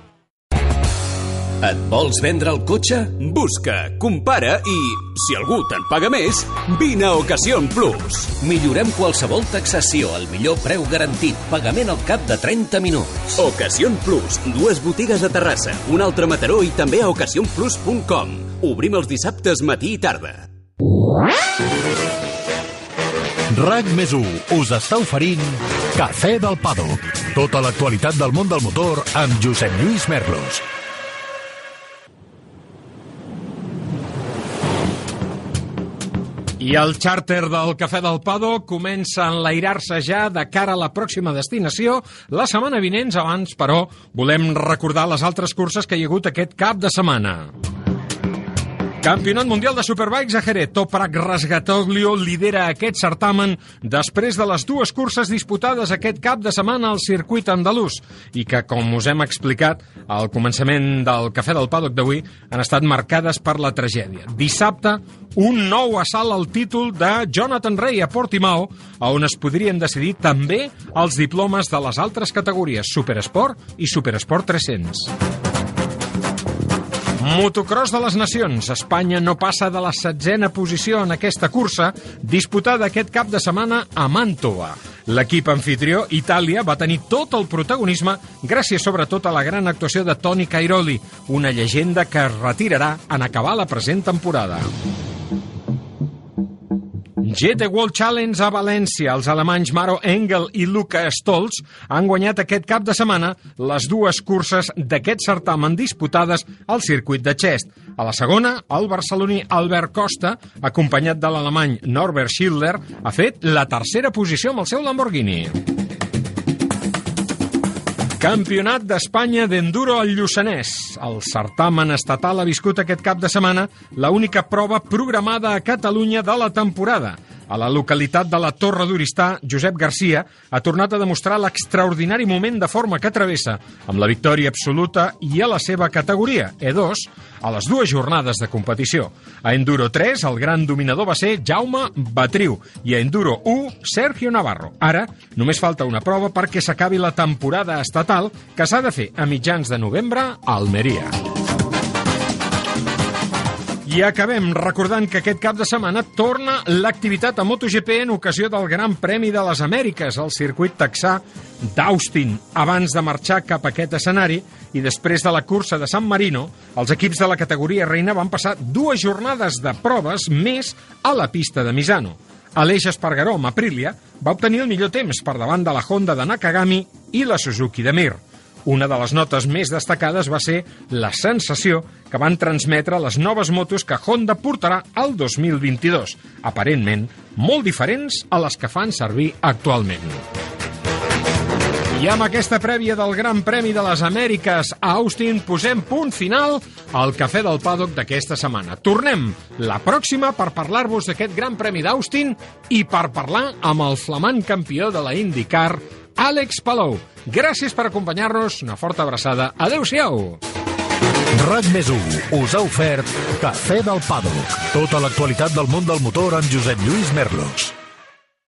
Et vols vendre el cotxe? Busca, compara i, si algú te'n paga més, vine a Ocasión Plus. Millorem qualsevol taxació al millor preu garantit, pagament al cap de 30 minuts. Ocasión Plus, dues botigues a Terrassa, un altre a Mataró i també a ocasionplus.com. Obrim els dissabtes matí i tarda. RAC més us està oferint Cafè del Pado. Tota l'actualitat del món del motor amb Josep Lluís Merlos. I el xàrter del Cafè del Pado comença a enlairar-se ja de cara a la pròxima destinació la setmana vinents. Abans, però, volem recordar les altres curses que hi ha hagut aquest cap de setmana. Campionat Mundial de Superbikes a Jerez. Toprak Rasgatoglio lidera aquest certamen després de les dues curses disputades aquest cap de setmana al circuit andalús i que, com us hem explicat al començament del Cafè del Paddock d'avui, han estat marcades per la tragèdia. Dissabte, un nou assalt al títol de Jonathan Rey a Portimao, on es podrien decidir també els diplomes de les altres categories Superesport i Superesport 300. Motocross de les Nacions. Espanya no passa de la setzena posició en aquesta cursa, disputada aquest cap de setmana a Màntova. L'equip anfitrió, Itàlia, va tenir tot el protagonisme gràcies sobretot a la gran actuació de Toni Cairoli, una llegenda que es retirarà en acabar la present temporada. GT World Challenge a València. Els alemanys Maro Engel i Luca Stolz han guanyat aquest cap de setmana les dues curses d'aquest certamen disputades al circuit de Chest. A la segona, el barceloní Albert Costa, acompanyat de l'alemany Norbert Schindler, ha fet la tercera posició amb el seu Lamborghini. Campionat d'Espanya d'Enduro al Lluçanès. El certamen estatal ha viscut aquest cap de setmana la única prova programada a Catalunya de la temporada. A la localitat de la Torre d'Oristà, Josep Garcia ha tornat a demostrar l'extraordinari moment de forma que travessa, amb la victòria absoluta i a la seva categoria, E2, a les dues jornades de competició. A Enduro 3, el gran dominador va ser Jaume Batriu i a Enduro 1, Sergio Navarro. Ara, només falta una prova perquè s'acabi la temporada estatal que s'ha de fer a mitjans de novembre a Almeria. I acabem recordant que aquest cap de setmana torna l'activitat a MotoGP en ocasió del Gran Premi de les Amèriques, al circuit texà d'Austin. Abans de marxar cap a aquest escenari i després de la cursa de San Marino, els equips de la categoria reina van passar dues jornades de proves més a la pista de Misano. Aleix Espargaró, amb Aprilia, va obtenir el millor temps per davant de la Honda de Nakagami i la Suzuki de Mir. Una de les notes més destacades va ser la sensació que van transmetre les noves motos que Honda portarà al 2022, aparentment molt diferents a les que fan servir actualment. I amb aquesta prèvia del Gran Premi de les Amèriques a Austin posem punt final al Cafè del Paddock d'aquesta setmana. Tornem la pròxima per parlar-vos d'aquest Gran Premi d'Austin i per parlar amb el flamant campió de la IndyCar, Àlex Palou. Gràcies per acompanyar-nos. Una forta abraçada. Adéu-siau. RAC més us ha ofert Cafè del Paddock. Tota l'actualitat del món del motor amb Josep Lluís Merlos.